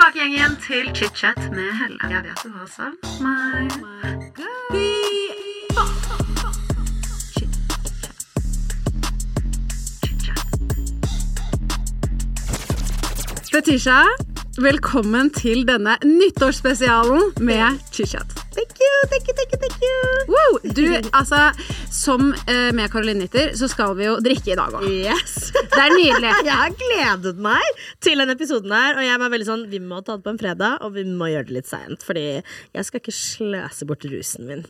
tilbake igjen, igjen til chit-chat med Helle. Jeg vet du har savnet meg. Fetisha, velkommen til denne nyttårsspesialen med chit-chat. Thank you, thank you, thank you, thank you. Wow, du, altså, som eh, med Caroline Nitter, så skal vi jo drikke i dag òg. Yes. Det er nydelig. Jeg har gledet meg til denne episoden her, og jeg var veldig sånn Vi må ta det på en fredag, og vi må gjøre det litt seint, fordi jeg skal ikke sløse bort rusen min.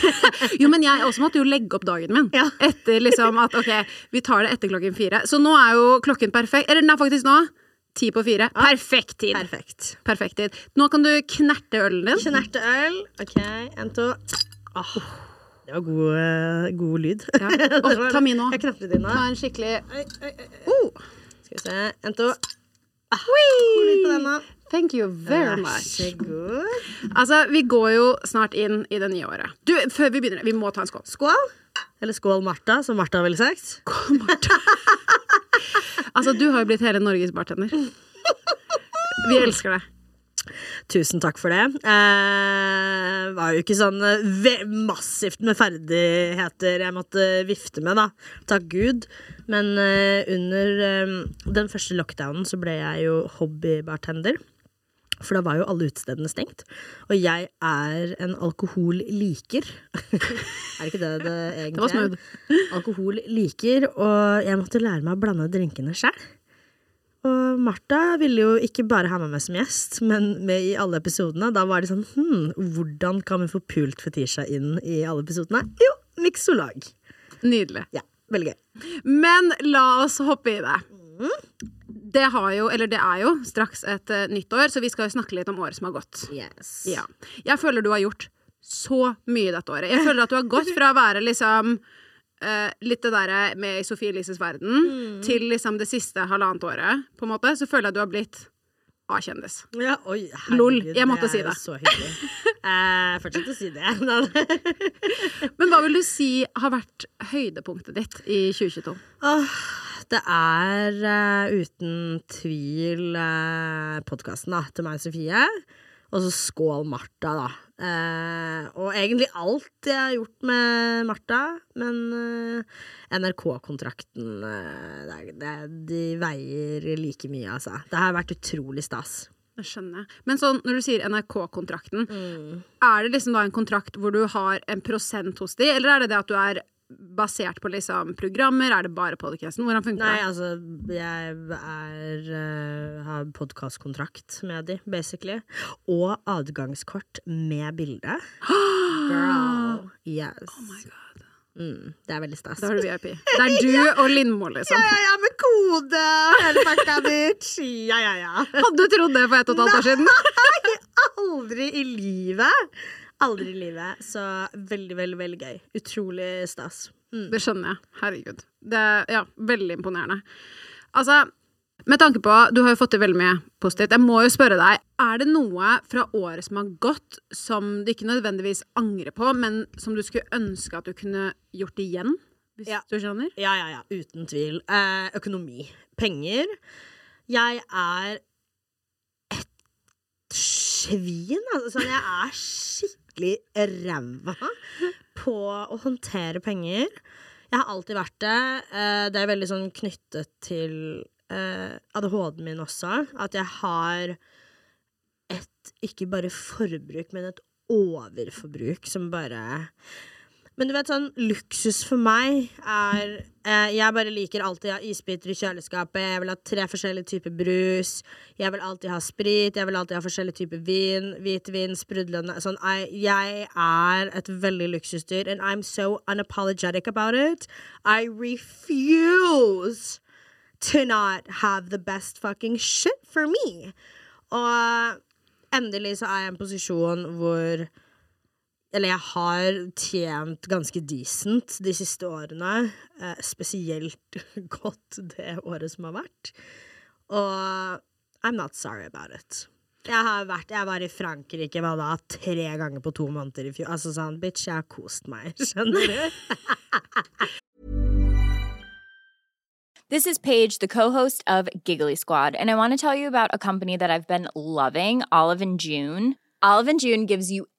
Jo, men jeg også måtte jo legge opp dagen min. Ja. Etter liksom at ok, vi tar det etter klokken fire. Så nå er jo klokken perfekt. Eller den er faktisk nå. Ti på fire. Perfekt tid. Perfekt. Perfekt tid. Nå kan du knerte ølen din. Knerte øl. OK, en, to. Åh, det var god, eh, god lyd. Ja. Åh, ta min nå. Ta en skikkelig Oi, oi, oi. Oh. Skal vi se. En, to. Ah, lyd på den nå. Thank you very Vær much. så god. Altså, vi går jo snart inn i det nye året. Du, før vi begynner, vi må ta en skål. Skål. Eller skål, Martha, som Martha ville sagt. Skål, Martha. Altså, du har jo blitt hele Norges bartender. Vi elsker det. Tusen takk for det. Eh, var jo ikke sånn eh, massivt med ferdigheter jeg måtte vifte med, da. Takk Gud. Men eh, under eh, den første lockdownen så ble jeg jo hobbybartender. For da var jo alle utestedene stengt. Og jeg er en alkoholliker. er det ikke det det egentlig Det var er? Alkoholliker, og jeg måtte lære meg å blande drinkene sjøl. Og Martha ville jo ikke bare ha meg med som gjest, men med i alle episodene. Da var det sånn hm, hvordan kan vi få pult Fetisha inn i alle episodene? Jo, miksolag. Nydelig. Ja, veldig gøy. Men la oss hoppe i det. Det har jo, eller det er jo straks et uh, nytt år, så vi skal jo snakke litt om året som har gått. Yes. Ja. Jeg føler du har gjort så mye dette året. Jeg føler at du har gått fra å være liksom eh, litt det der med i Sofie Elises verden, til liksom det siste halvannet året, på en måte, så føler jeg at du har blitt A-kjendis. Ja, Lol, jeg måtte si det. Så hyggelig. Eh, Fortsett å si det. Men hva vil du si har vært høydepunktet ditt i 2022? Åh, det er uh, uten tvil uh, podkasten til meg og Sofie. Og så skål Martha, da. Eh, og egentlig alt jeg har gjort med Martha. Men uh, NRK-kontrakten uh, det, det, De veier like mye, altså. Det har vært utrolig stas. Det skjønner jeg. Men sånn, når du sier NRK-kontrakten, er det liksom da en kontrakt hvor du har en prosent hos de, eller er det det at du er basert på liksom programmer? Er det bare podcasten? Hvordan funker Nei, altså, jeg er uh, har podkastkontrakt med de, basically. Og adgangskort med bilde. Girl. Yes. Oh my God. Mm, det er veldig stas. Da har du VIP. Det er du og Lindmo, liksom. Ja, ja, ja, med kode! Hele pakka, bitch. Ja, ja, ja. Hadde du trodd det for ett og et halvt år siden? Nei, Aldri i livet. Aldri i livet. Så veldig, veldig, veldig gøy. Utrolig stas. Mm. Det skjønner jeg. Herregud. Det er ja, veldig imponerende. Altså, med tanke på Du har jo fått til veldig mye positivt. Jeg må jo spørre deg, er det noe fra året som har gått, som du ikke nødvendigvis angrer på, men som du skulle ønske at du kunne gjort igjen? Hvis Ja. du skjønner? Ja, ja, ja. Uten tvil. Eh, økonomi. Penger. Jeg er et svin, altså. Sånn, jeg er skikkelig ræva på å håndtere penger. Jeg har alltid vært det. Eh, det er veldig sånn knyttet til eh, ADHD-en min også. At jeg har et ikke bare forbruk, men et overforbruk som bare Men du vet sånn, luksus for meg er eh, Jeg bare liker alltid å ha isbiter i kjøleskapet. Jeg vil ha tre forskjellige typer brus. Jeg vil alltid ha sprit. Jeg vil alltid ha forskjellige typer vin. Hvitvin, sprudlende sånn, jeg, jeg er et veldig luksusdyr, and I'm so unapologetic about it. I refuse to not have the best fucking shit for me. Og endelig så er jeg i en posisjon hvor Eller jeg har tjent ganske decent de siste årene. Eh, spesielt godt det året som har vært. Og I'm not sorry about it. Jeg har vært, jeg var i Frankrike hva da, tre ganger på to måneder i fjor. Altså sånn, bitch, jeg har kost meg. Skjønner du? This is Paige, the co-host of Giggly Squad, and I want to tell you about a company that I've been loving, Olive and June. Olive and June gives you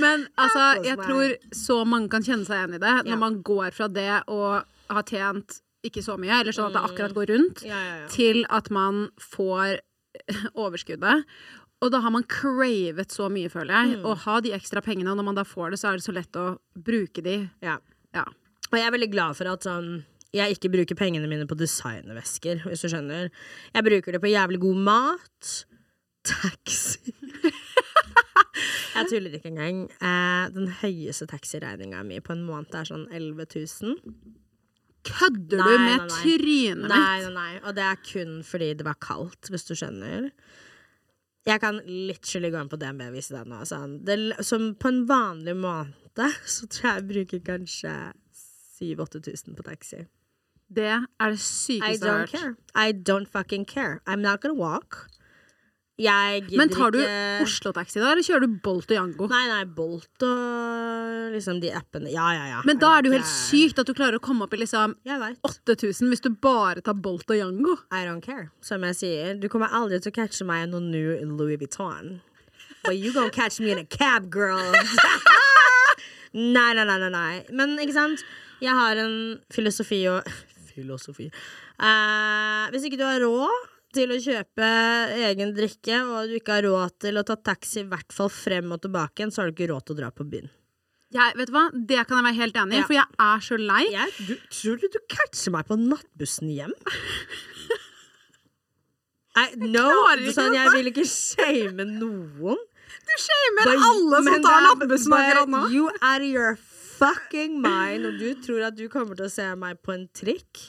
Men altså, jeg tror så mange kan kjenne seg igjen i det, når man går fra det å ha tjent ikke så mye, eller sånn at det akkurat går rundt, Mm. Til at man får overskuddet. Og da har man cravet så mye, føler jeg, Mm. å ha de ekstra pengene, og når man da får det, så er det så lett å bruke de. Ja. Ja. Og jeg er veldig glad for at sånn jeg ikke bruker pengene mine på designervesker, hvis du skjønner. Jeg bruker det på jævlig god mat. Taxi. jeg tuller ikke engang. Eh, den høyeste taxiregninga mi på en måned er sånn 11 000. Kødder Nei, du med nei, nei. trynet mitt? nei, nei. nei. Og det er kun fordi det var kaldt, hvis du skjønner. Jeg kan literally gå inn på DNB og vise deg nå. Sånn. Det, som på en vanlig måned så tror jeg jeg bruker kanskje 7000-8000 på taxi. Det er det I sykeste jeg don't har hørt. care. I don't fucking care. I'm not gonna walk. Jeg gidder Men tar du ikke Oslo-taxi da, eller kjører du Bolt og Jango? Nei, nei, Bolt og liksom de appene. Ja, ja, ja. Men da er det jo helt sykt at du klarer å komme opp i liksom 8000 hvis du bare tar Bolt og Jango. I don't care. Som jeg sier, du kommer aldri til å catche meg i noe new Louis Vuitton. But you gonna catch me in a cab, girl. nei, nei, nei, nei. Men ikke sant, jeg har en filosofi og Filosofi. Uh, hvis ikke du har råd til å kjøpe egen drikke, og du ikke har råd til å ta taxi i hvert fall frem og tilbake igjen, så har du ikke råd til å dra på byen. Jeg, vet du hva? Det kan jeg være helt enig i, Ja. for jeg er så lei. Jeg, du, tror du du catcher meg på nattbussen hjem? I, no, Jeg sånn, jeg vil ikke shame noen. Du shamer But- alle som tar nattbussen akkurat nå. You out of your fucking mind, og du tror at du kommer til å se meg på en trikk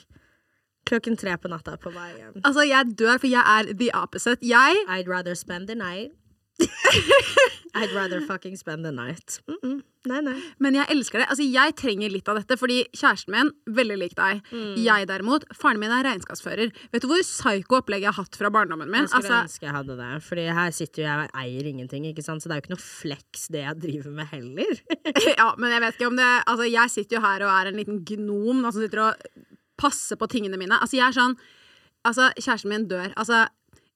klokken tre på natta på vei hjem. Altså, jeg dør, for jeg er the opposite. Jeg I'd rather spend the night. I'd rather fucking spend the night. Mm -mm. Nei, nei. Men jeg elsker det. Altså, jeg trenger litt av dette, fordi kjæresten min, veldig lik deg. Mm. Jeg derimot, faren min er regnskapsfører. Vet du hvor psyko opplegg jeg har hatt fra barndommen min? Jeg skulle Altså, ønske jeg hadde det. Fordi her sitter jo jeg og eier ingenting, ikke sant? så det er jo ikke noe flex det jeg driver med heller. ja, men jeg vet ikke om det Altså, jeg sitter jo her og er en liten gnom altså, sitter og passer på tingene mine. Altså, jeg er sånn Altså, kjæresten min dør. Altså,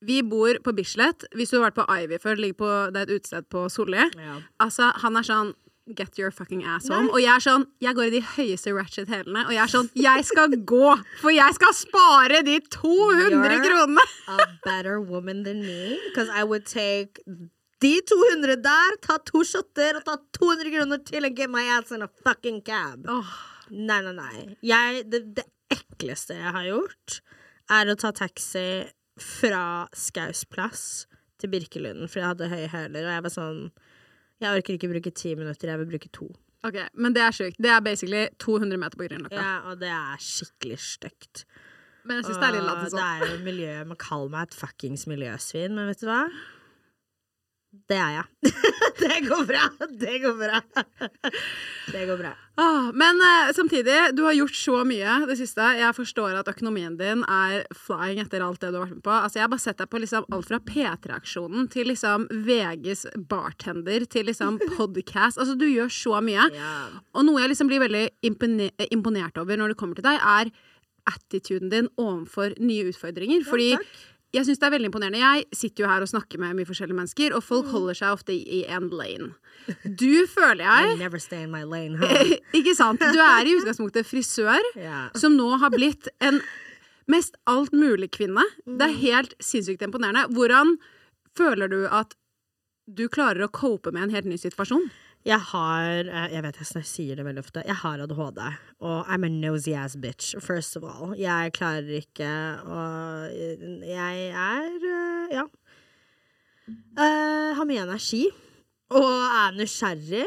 vi bor på Bislett. Hvis du har vært på Ivy før, det, på, det er et utested på Solli. Ja. Altså, han er sånn Get your fucking ass home. Og jeg er sånn Jeg går i de høyeste ratchet-hælene, og jeg er sånn Jeg skal gå! For jeg skal spare de 200 You're- kronene! A better woman than me. Because I would take de 200 der, ta to shotter og ta 200 kroner til and get my ass in a fucking cab. Nei, nei, nei. Jeg, det, det ekleste jeg har gjort, er å ta taxi fra Skaus plass til Birkelunden, for jeg hadde høye hæler, og jeg var sånn Jeg orker ikke bruke ti minutter, jeg vil bruke to. Ok, Men det er sjukt. Det er basically 200 meter på Grünerløkka. Ja, og det er skikkelig stygt. Men jeg syns det er litt lættis det er jo miljø Man kaller meg et fuckings miljøsvin, men vet du hva? Det er jeg. det går bra. Det går bra. det går bra. Ah, men eh, samtidig, du har gjort så mye det siste. Jeg forstår at økonomien din er flying etter alt det du har vært med på. Altså, jeg har bare sett deg på liksom alt fra P3-aksjonen til liksom VGs bartender til liksom podcast. Altså, du gjør så mye. Og noe jeg liksom blir veldig impone imponert over når det kommer til deg, er attituden din overfor nye utfordringer. Fordi jeg syns det er veldig imponerende. Jeg sitter jo her og snakker med mye forskjellige mennesker, og folk holder seg ofte i en lane. Du føler I jeg never stay in my lane. Huh? Ikke sant? Du er i utgangspunktet frisør, yeah. som nå har blitt en mest alt mulig-kvinne. Det er helt sinnssykt imponerende. Hvordan føler du at du klarer å cope med en helt ny situasjon? Jeg har eh, Jeg vet jeg sier det veldig ofte. Jeg har ADHD, og I'm a nosy ass bitch, first of all. Jeg klarer ikke å Jeg er eh, Ja. Eh, har mye energi, og er nysgjerrig.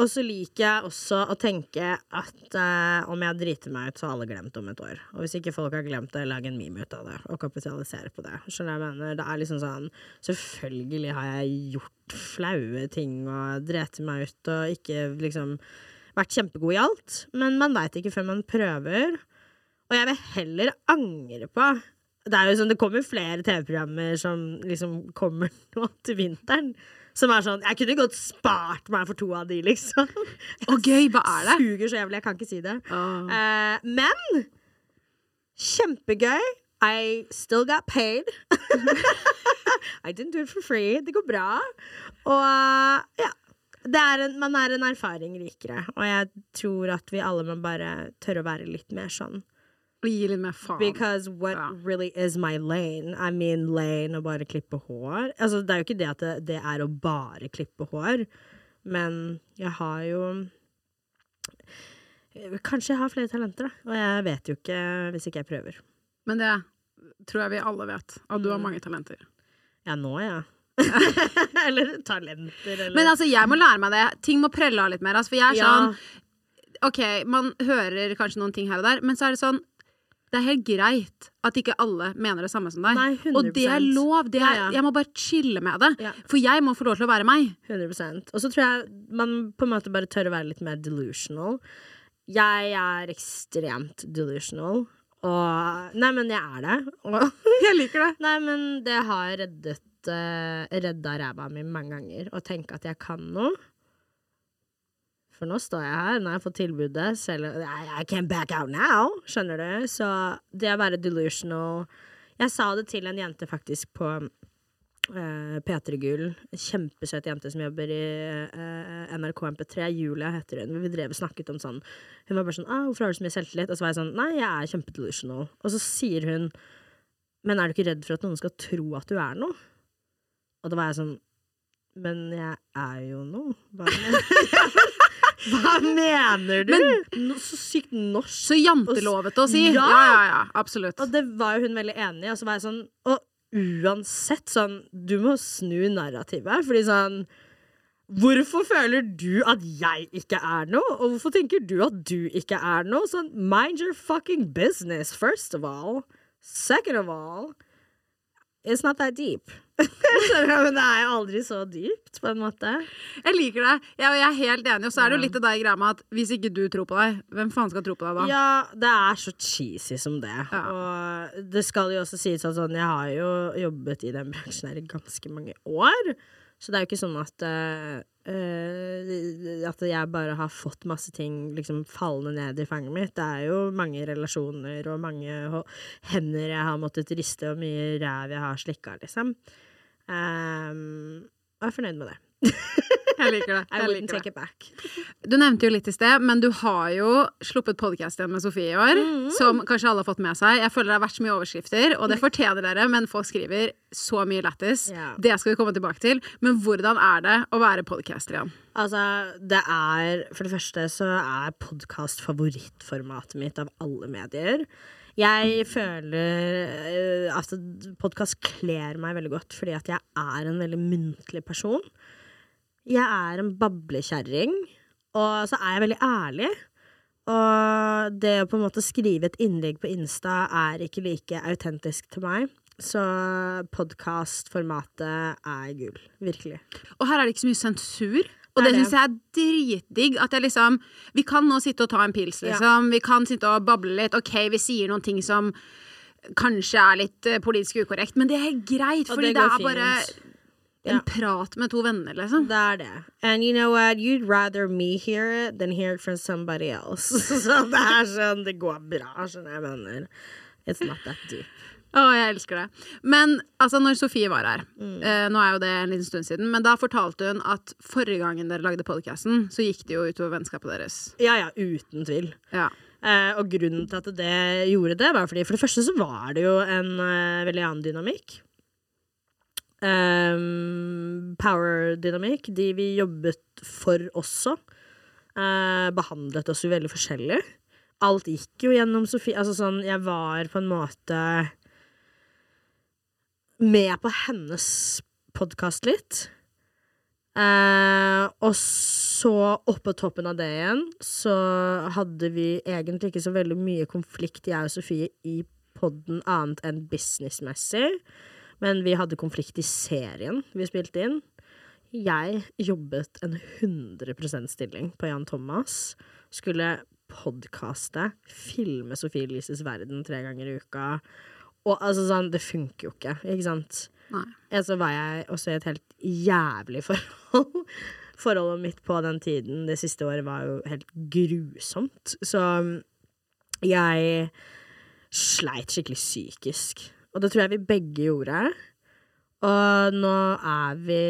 Og så liker jeg også å tenke at uh, om jeg driter meg ut, så har alle glemt om et år. Og hvis ikke folk har glemt det, lag en meme ut av det, og kapitalisere på det. Skjønner jeg mener? Det er liksom sånn Selvfølgelig har jeg gjort flaue ting og dreti meg ut og ikke liksom vært kjempegod i alt, men man veit ikke før man prøver. Og jeg vil heller angre på Det er jo sånn, det kommer flere TV-programmer som liksom kommer nå til vinteren. Som er sånn Jeg kunne godt spart meg for to av de, liksom. Og gøy, hva er det? Suger så jævlig, jeg kan ikke si det. Åh. Uh, men kjempegøy. I still got paid. I didn't do it for free. Det går bra. Og ja. Det er en, man er en erfaring rikere, og jeg tror at vi alle må bare tørre å være litt mer sånn. Gi litt mer faen. Because what Ja. really is my lane? I mean lane å bare klippe hår. Altså, det er jo ikke det at det, det er å bare klippe hår, men jeg har jo Kanskje jeg har flere talenter, da. Og jeg vet jo ikke hvis ikke jeg prøver. Men det tror jeg vi alle vet. At du har mange talenter. Ja, nå, ja. eller talenter, eller Men altså, jeg må lære meg det. Ting må prelle av litt mer. Altså, for jeg er Ja. sånn OK, man hører kanskje noen ting her og der, men så er det sånn det er helt greit at ikke alle mener det samme som deg. Nei, 100%. og det er lov. Det er. Jeg må bare chille med det. Ja. For jeg må få lov til å være meg. 100% Og så tror jeg man på en måte bare tør å være litt mer delusional. Jeg er ekstremt delusional. Og Nei, men jeg er det. Og Jeg liker det. Nei, men det har reddet uh, redda ræva mi mange ganger. Å tenke at jeg kan noe. For nå står jeg her, nå har jeg fått tilbudet, selv I, can't back out now, skjønner du? Så det å være delusional Jeg sa det til en jente faktisk på uh, P3 Gull. Kjempesøt jente som jobber i uh, NRK MP3. Julia heter hun. Vi drev og snakket om sånn Hun var bare sånn ah, 'Hvorfor har du så mye selvtillit?' Og så var jeg sånn 'Nei, jeg er kjempedelusional'. Og så sier hun 'Men er du ikke redd for at noen skal tro at du er noe?' Og da var jeg sånn Men jeg er jo noe. Bare. Hva mener du? No, så sykt norsk. Så jantelovete å si. Ja! Ja, ja, ja. Absolutt. Og det var jo hun veldig enig i. Og så var jeg sånn Og uansett, sånn Du må snu narrativet. Fordi sånn Hvorfor føler du at jeg ikke er noe? Og hvorfor tenker du at du ikke er noe? Sånn, mind your fucking business, first of all. Second of all, it's not that deep. Men det er jo aldri så dypt, på en måte. Jeg liker det. Jeg, jeg er helt enig. Og så er det jo litt av deg greia med at hvis ikke du tror på deg, hvem faen skal tro på deg da? Ja, det er så cheesy som det. Ja. Og det skal jo også sies at sånn, jeg har jo jobbet i den bransjen her i ganske mange år. Så det er jo ikke sånn at eh, At jeg bare har fått masse ting liksom fallende ned i fanget mitt. Det er jo mange relasjoner og mange hender jeg har måttet riste, og mye ræv jeg har slikka, liksom. Um, og jeg er fornøyd med det. Jeg liker det. I Jeg wouldn't liker take it back. Du nevnte jo litt i sted, men du har jo sluppet podkast igjen med Sofie i år. Som kanskje alle har fått med seg. Jeg føler det har vært så mye overskrifter, og det fortjener dere, men folk skriver så mye lættis. Yeah. Det skal vi komme tilbake til. Men hvordan er det å være podcaster igjen? Altså, det er For det første så er podkast favorittformatet mitt av alle medier. Jeg føler at podkast kler meg veldig godt, fordi at jeg er en veldig muntlig person. Jeg er en bablekjerring, og så er jeg veldig ærlig. Og det å på en måte skrive et innlegg på Insta er ikke like autentisk til meg Så podkastformatet er gull. Virkelig. Og her er det ikke så mye sensur. Og Det syns jeg er dritdigg. At jeg liksom Vi kan nå sitte og ta en pils, Ja. liksom. Vi kan sitte og bable litt. OK, vi sier noen ting som kanskje er litt eh, politisk ukorrekt, men det er greit, fordi det det, er er bare en Ja. prat med to venner, liksom. Det er det. And you know what? You'd rather me hear it than hear it from somebody else. Så det er sånn Det går bra, skjønner jeg mener. It's not that deep. Å, jeg elsker det. Men altså, når Sofie var her Mm. eh, Nå er jo det en liten stund siden, men da fortalte hun at forrige gangen dere lagde podkasten, så gikk det jo utover vennskapet deres. Ja ja, uten tvil. Ja. Eh, og grunnen til at det gjorde det, var fordi for det første så var det jo en eh, veldig annen dynamikk. Um, Power-dynamikk. De vi jobbet for også, eh, behandlet oss jo veldig forskjellig. Alt gikk jo gjennom Sofie. Altså sånn, jeg var på en måte med på hennes podkast litt. Eh, og så, oppå toppen av det igjen, så hadde vi egentlig ikke så veldig mye konflikt, jeg og Sofie, i podden annet enn businessmessig. Men vi hadde konflikt i serien vi spilte inn. Jeg jobbet en 100% stilling på Jan Thomas. Skulle podkaste, filme Sofie Elises verden tre ganger i uka. Og altså sånn, det funker jo ikke, ikke sant? Nei. Ja, så var jeg også i et helt jævlig forhold. Forholdet mitt på den tiden det siste året var jo helt grusomt. Så jeg sleit skikkelig psykisk. Og det tror jeg vi begge gjorde. Og nå er vi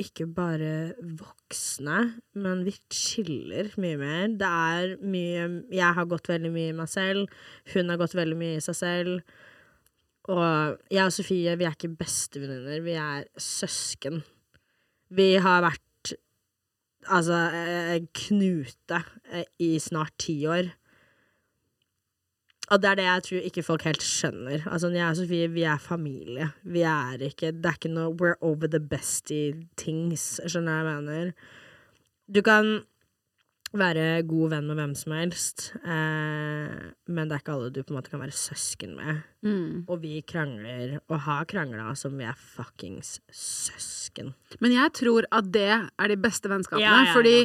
ikke bare voksne, men vi chiller mye mer. Det er mye Jeg har gått veldig mye i meg selv. Hun har gått veldig mye i seg selv. Og jeg og Sofie, vi er ikke bestevenninner, vi er søsken. Vi har vært altså eh, knute eh, i snart ti år. Og det er det jeg tror ikke folk helt skjønner. Altså, jeg og Sofie, vi er familie. Vi er ikke Det er ikke noe We're over the bestie things. Skjønner du hva jeg mener? Du kan være god venn med hvem som helst, eh, men det er ikke alle du på en måte kan være søsken med. Mm. Og vi krangler, og har krangla som vi er fuckings søsken. Men jeg tror at det er de beste vennskapene, Ja, ja, ja. fordi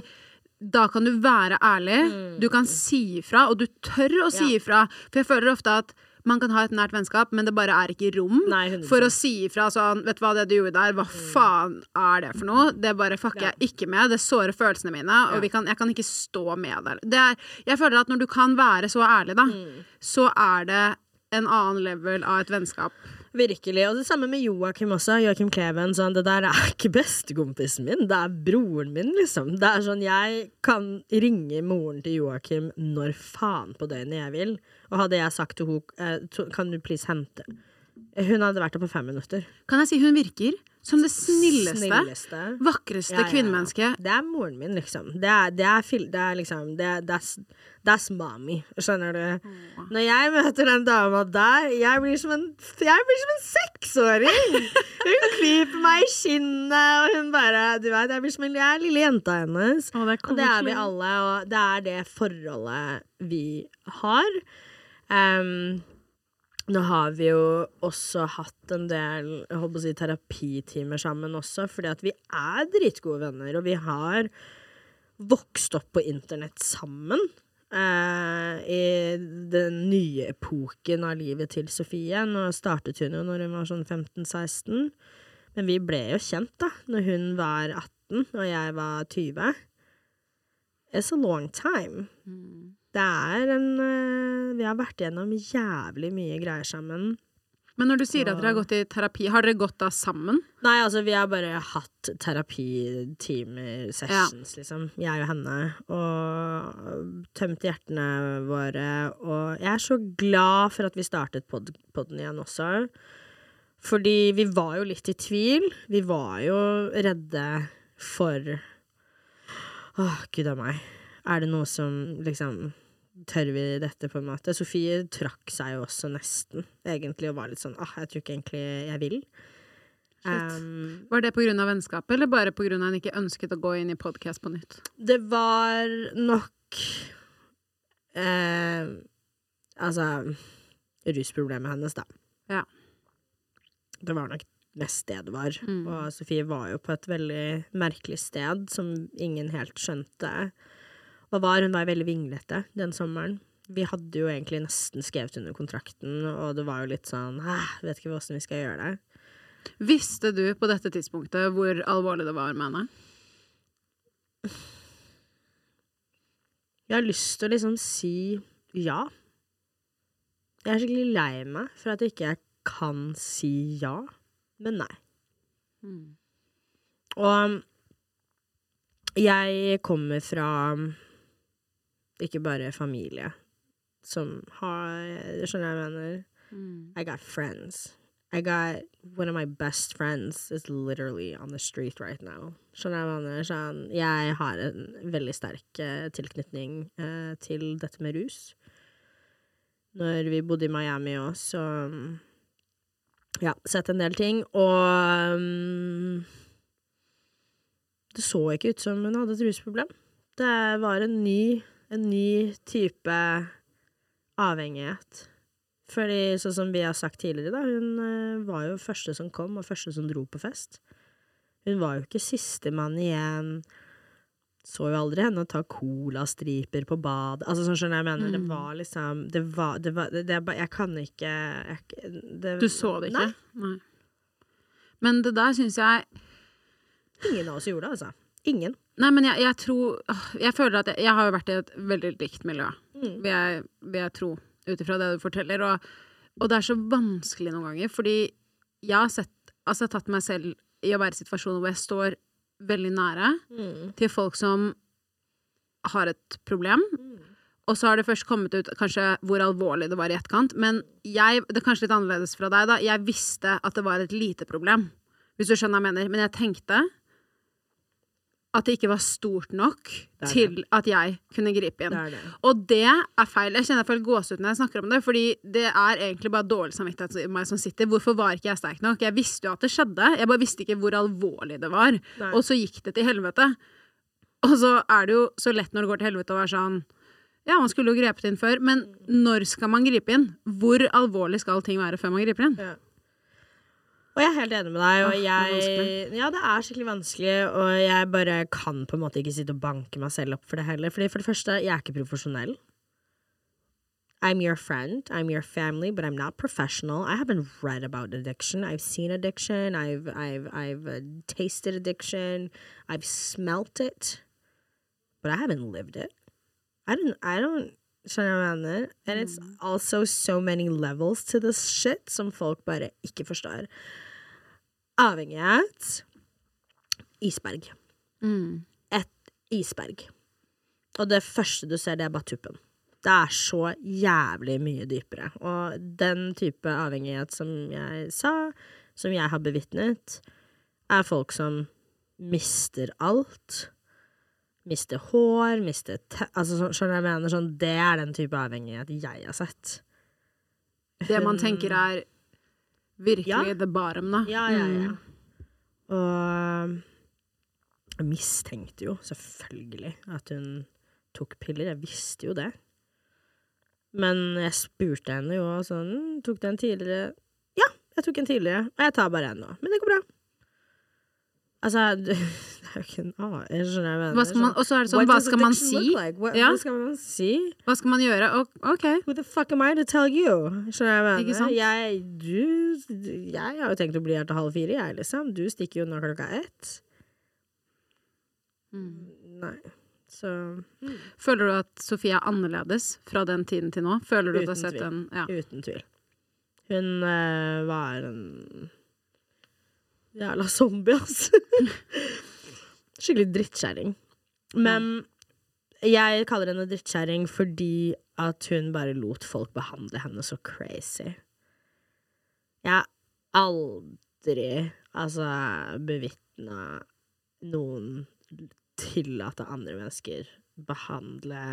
da kan du være ærlig, Mm. du kan si ifra, og du tør å si ifra. For jeg føler ofte at man kan ha et nært vennskap, men det bare er ikke rom Nei, for å si ifra sånn Vet du hva, det du gjorde der, hva faen er det for noe? Det bare fucker Mm. Jeg ikke med. Det sårer følelsene mine, og vi kan, jeg kan ikke stå med det. det er, jeg føler at når du kan være så ærlig, da, Mm. så er det en annen level av et vennskap. Virkelig. Og det samme med Joakim også. Joakim Kleven. Sånn, det der er ikke bestekompisen min, det er broren min, liksom. Det er sånn, Jeg kan ringe moren til Joakim når faen på døgnet jeg vil. Og hadde jeg sagt til henne eh, Kan du please hente Hun hadde vært der på fem minutter. Kan jeg si hun virker som det snilleste, Snilleste. vakreste Ja, ja, kvinnemennesket Det er moren min, liksom. Det er, det er, det er liksom det er, that's, that's mommy. Skjønner du? Når jeg møter den dama der, jeg blir som en, jeg blir som en seksåring! Hun klyper meg i kinnet, og hun bare Du vet, jeg blir som en jeg er lille jenta hennes. Å, det og det er vi alle, og det er det forholdet vi har. Em, nå har vi jo også hatt en del jeg håper å si, terapitimer sammen også, fordi at vi er dritgode venner, og vi har vokst opp på internett sammen. eh, I den nye epoken av livet til Sofie. Nå startet hun jo når hun var sånn 15-16. Men vi ble jo kjent da når hun var 18 og jeg var 20. It's a long time. Det er en eh, Vi har vært gjennom jævlig mye greier sammen. Men når du sier at dere har gått i terapi, har dere gått da sammen? Nei, altså, vi har bare hatt terapitimer, sessions, liksom. Jeg og henne. Og tømt hjertene våre. Og jeg er så glad for at vi startet pod podden igjen også. Fordi vi var jo litt i tvil. Vi var jo redde for Åh, gud a meg. Er det noe som liksom Tør vi dette, på en måte? Sofie trakk seg jo også nesten, egentlig, og var litt sånn ah, jeg tror ikke egentlig jeg vil. Um, Var det av vennskapet, eller bare av hun ikke ønsket å gå inn i podkast på nytt? det var nok eh, Altså rusproblemet hennes, da. Ja. Det var nok mest det det var. Mm. Og Sofie var jo på et veldig merkelig sted som ingen helt skjønte hva var. Hun var veldig vinglete den sommeren. Vi hadde jo egentlig nesten skrevet under kontrakten, og det var jo litt sånn «Æh, Vet ikke åssen vi skal gjøre det. Visste du på dette tidspunktet hvor alvorlig det var med henne? Jeg har lyst til å liksom si ja. Jeg er skikkelig lei meg for at jeg ikke kan si ja, men nei. Og jeg kommer fra ikke bare familie som har Skjønner jeg hva jeg mener? I got friends. I got one of my best friends is literally on the street right now. Skjønner jeg mener? Sånn, jeg har en veldig sterk eh, tilknytning eh, til dette med rus. Når vi bodde i Miami òg, så Ja, sett en del ting. Og um, det så ikke ut som hun hadde et rusproblem. Det var en ny, en ny type avhengighet. Fordi, sånn som vi har sagt tidligere, da, hun eh, var jo første som kom, og første som dro på fest. Hun var jo ikke sistemann igjen. Så jo aldri henne ta colastriper på badet. Altså, sånn skjønner jeg mener. Det var liksom Det var, det var det, det Jeg kan ikke jeg, Du så det ikke? Nei, Nei. Men det der syns jeg ingen av oss gjorde det, altså. Ingen. Nei, men jeg, jeg tror Jeg føler at jeg, jeg har vært i et veldig likt miljø, Mm. vil, jeg, vil jeg tro, ut ifra det du forteller. Og, og det er så vanskelig noen ganger, fordi jeg har sett Altså, tatt meg selv i å være i situasjoner hvor jeg står veldig nære Mm. til folk som har et problem. Og så har det først kommet ut kanskje hvor alvorlig det var i etterkant. Men jeg, det er kanskje litt annerledes fra deg, da. Jeg visste at det var et lite problem. Hvis du skjønner hva jeg mener. Men jeg tenkte at det ikke var stort nok til at jeg kunne gripe inn. Det det. Og det er feil. Jeg kjenner jeg får gåsehud når jeg snakker om det, fordi det er egentlig bare dårlig samvittighet i meg som sitter. Hvorfor var ikke jeg sterk nok? Jeg visste jo at det skjedde, jeg bare visste ikke hvor alvorlig det var. Nei. Og så gikk det til helvete. Og så er det jo så lett når det går til helvete å være sånn Ja, man skulle jo grepet inn før, men når skal man gripe inn? Hvor alvorlig skal ting være før man griper inn? Og jeg er helt enig med deg, og jeg, det Ja, det er skikkelig vanskelig, og jeg bare kan på en måte ikke sitte og banke meg selv opp for det heller. Fordi for det første, jeg er ikke profesjonell. I'm your friend, I'm your family, but I'm not professional. I haven't read about addiction. I've seen addiction, I've I've I've uh, tasted addiction, I've smelt it, but I haven't lived it. I don't I don't Skjønner du hva jeg mener? And it's also so many levels to this shit som folk bare ikke forstår. Avhengighet. Isberg. Et isberg. Og det første du ser, det er bare tuppen. Det er så jævlig mye dypere. Og den type avhengighet som jeg sa, som jeg har bevitnet, er folk som mister alt. Mister hår, mister te... Altså, så- skjønner du hva jeg mener? Sånn, det er den type avhengighet jeg har sett. Det man tenker er virkelig Ja. the bottom, da. Ja, ja, ja. Mm. Og jeg mistenkte jo selvfølgelig at hun tok piller. Jeg visste jo det. Men jeg spurte henne jo sånn «Mm, Tok du en tidligere? Ja, jeg tok en tidligere. Og jeg tar bare en nå. Men det går bra. Altså, er ikke Jeg skjønner hva jeg mener. Hva skal man, og så er det sånn, hva skal man si? like? Hva, Ja. hva skal man si? Hva skal man gjøre? OK. Who the fuck am I to tell you? Skjønner jeg hva jeg mener? Jeg, du, jeg har jo tenkt å bli her til halv fire, jeg, liksom. Du stikker jo nå klokka ett. Nei. Så Føler du at Sofie er annerledes fra den tiden til nå? Føler du at du har sett tvil. en ja. uten tvil. Hun øh, var en jævla zombie, altså. Skikkelig drittkjerring. Men jeg kaller henne drittkjerring fordi at hun bare lot folk behandle henne så crazy. Jeg har aldri, altså, bevitna noen tillate andre mennesker behandle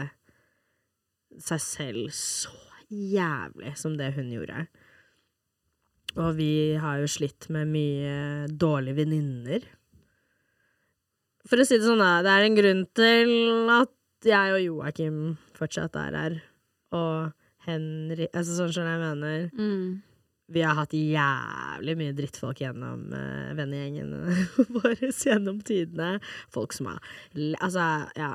seg selv så jævlig som det hun gjorde. Og vi har jo slitt med mye dårlige venninner. For å si det sånn, det er en grunn til at jeg og Joakim fortsatt er her, og Henry Altså sånn som jeg mener. Mm. Vi har hatt jævlig mye drittfolk gjennom uh, vennegjengene våre gjennom tidene. Folk som har Altså, ja.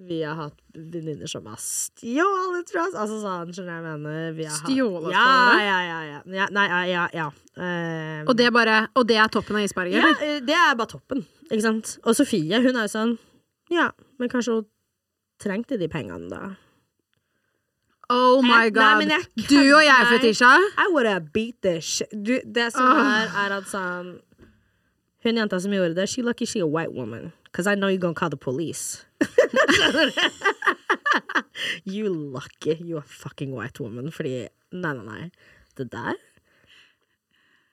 Vi har hatt venninner som har stjålet fra oss. Altså sånn, skjønner jeg mener. Vi har Stjålet ja, fra dere? Ja, ja, ja. ja. Nei, ja, ja. ja. Eh, Og det, er bare, og det er toppen av isberget? ja, eller? eh, det er bare toppen, ikke sant? Og Sofie, hun er jo sånn Ja, men kanskje hun trengte de pengene, da. Oh my Nei, god. men jeg du og jeg. Fetisha. I would have beat the shit du, Det som oh. er, er at sånn Hun jenta som gjorde det, she lucky she a white woman. Cause I know you're gonna call the police. You lucky you a fucking white woman. Fordi Nei, nei, nei. Det der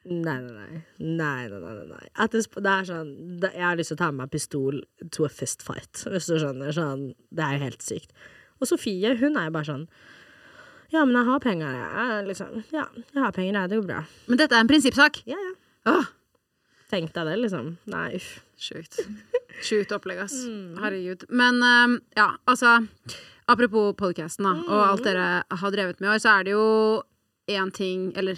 Nei, nei, nei. Nei, nei, nei, nei. At det, det er sånn det, Jeg har lyst til å ta med meg pistol to a fist fight, hvis du skjønner. Sånn, det er jo helt sykt. Og Sofie, hun er jo bare sånn Ja, men jeg har penger, jeg. jeg. Liksom. Ja, jeg har penger, jeg. Det går bra. Men dette er en prinsippsak. Ja, ja. Åh, Tenk deg det, liksom. Nei, uff. Sjukt. Sjukt opplegg, ass. Mm. Herregud. Men um, ja, altså Apropos podcasten mm. og alt Mm. dere har drevet med i år, så er det jo én ting, eller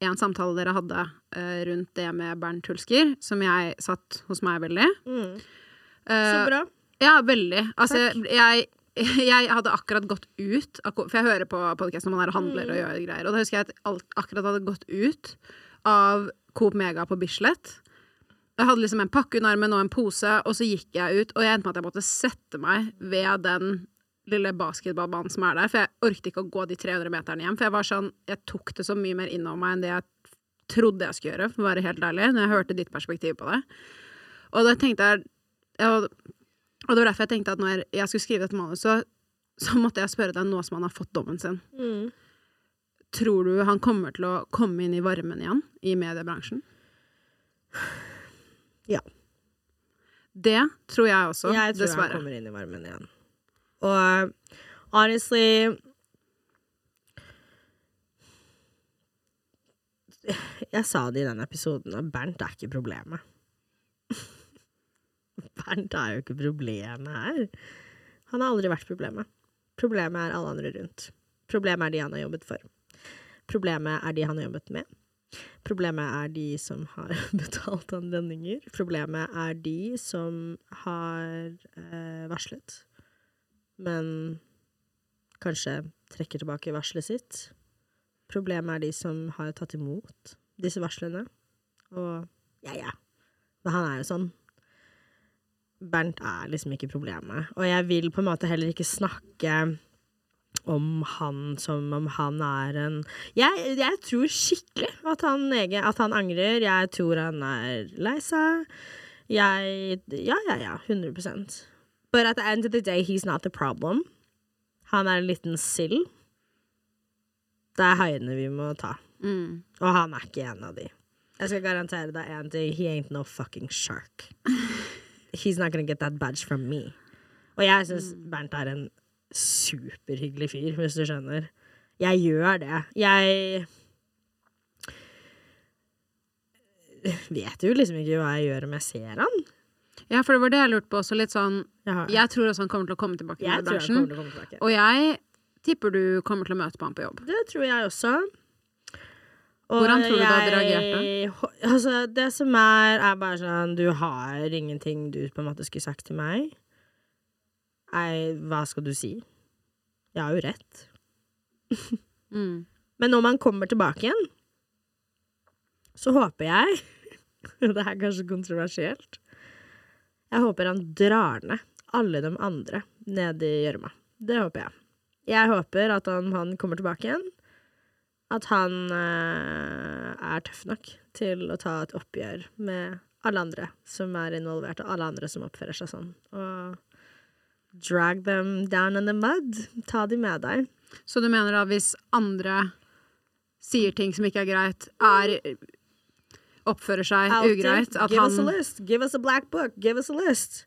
en samtale dere hadde uh, rundt det med Bernt Hulsker, som jeg satt hos meg veldig. Mm. Så Eh, bra. Ja, veldig. Altså, jeg, jeg hadde akkurat gått ut For jeg hører på podkasten når man er og handler Mm. og gjør greier. Og da husker jeg at alt akkurat hadde gått ut av Coop Mega på Bislett. Jeg hadde liksom en pakke under armen og en pose, og så gikk jeg ut. Og jeg endte med at jeg måtte sette meg ved den lille basketballbanen som er der. For jeg orket ikke å gå de 300 meterne hjem. For jeg var sånn Jeg tok det så mye mer innover meg enn det jeg trodde jeg skulle gjøre, for å være helt ærlig, når jeg hørte ditt perspektiv på det. Og da tenkte jeg og det var derfor jeg tenkte at når jeg skulle skrive dette manuset, så, så måtte jeg spørre deg nå som han har fått dommen sin. Mm. Tror du han kommer til å komme inn i varmen igjen i mediebransjen? Ja. Det tror jeg også, jeg tror dessverre. han kommer inn i varmen igjen. Og honestly Jeg sa det i den episoden, og Bernt er ikke problemet. Bernt er jo ikke problemet her. Han har aldri vært problemet. Problemet er alle andre rundt. Problemet er de han har jobbet for. Problemet er de han har jobbet med. Problemet er de som har betalt anledninger. Problemet er de som har eh, varslet, men kanskje trekker tilbake varselet sitt. Problemet er de som har tatt imot disse varslene. Og ja, ja. Men han er jo sånn. Bernt er liksom ikke problemet. Og jeg vil på en måte heller ikke snakke om han som om han er en Jeg, jeg tror skikkelig at han, at han angrer. Jeg tror han er lei seg. Jeg Ja, ja, ja. 100% But at the end of the day, he's not the problem. Han er en liten sild. Det er haiene vi må ta. Mm. Og han er ikke en av de. Jeg skal garantere deg én ting. He ain't no fucking shark. He's not gonna get that badge from me. Og jeg syns Bernt er en superhyggelig fyr, hvis du skjønner. Jeg gjør det. Jeg vet jo liksom ikke hva jeg gjør om jeg ser han. Ja, for det var det jeg lurte på også, litt sånn Jeg, Jeg tror også han kommer til å komme tilbake jeg til å komme tilbake. Og jeg tipper du kommer til å møte på han på jobb. Det tror jeg også. Og Hvordan tror du du hadde jeg- Altså, det som er, er bare sånn Du har ingenting du på en måte skulle sagt til meg. Nei, hva skal du si? Jeg har jo rett. Mm. Men når man kommer tilbake igjen, så håper jeg Det er kanskje kontroversielt. Jeg håper han drar ned alle de andre ned i gjørma. Det håper jeg. Jeg håper at han, han kommer tilbake igjen. At han øh, er tøff nok til å ta et oppgjør med alle andre som er involvert, og alle andre som oppfører seg sånn. Og drag them down in the mud. Ta de med deg. Så du mener da hvis andre sier ting som ikke er greit, er Oppfører seg out ugreit, at Give us a list. Give us a black book. Give us a list.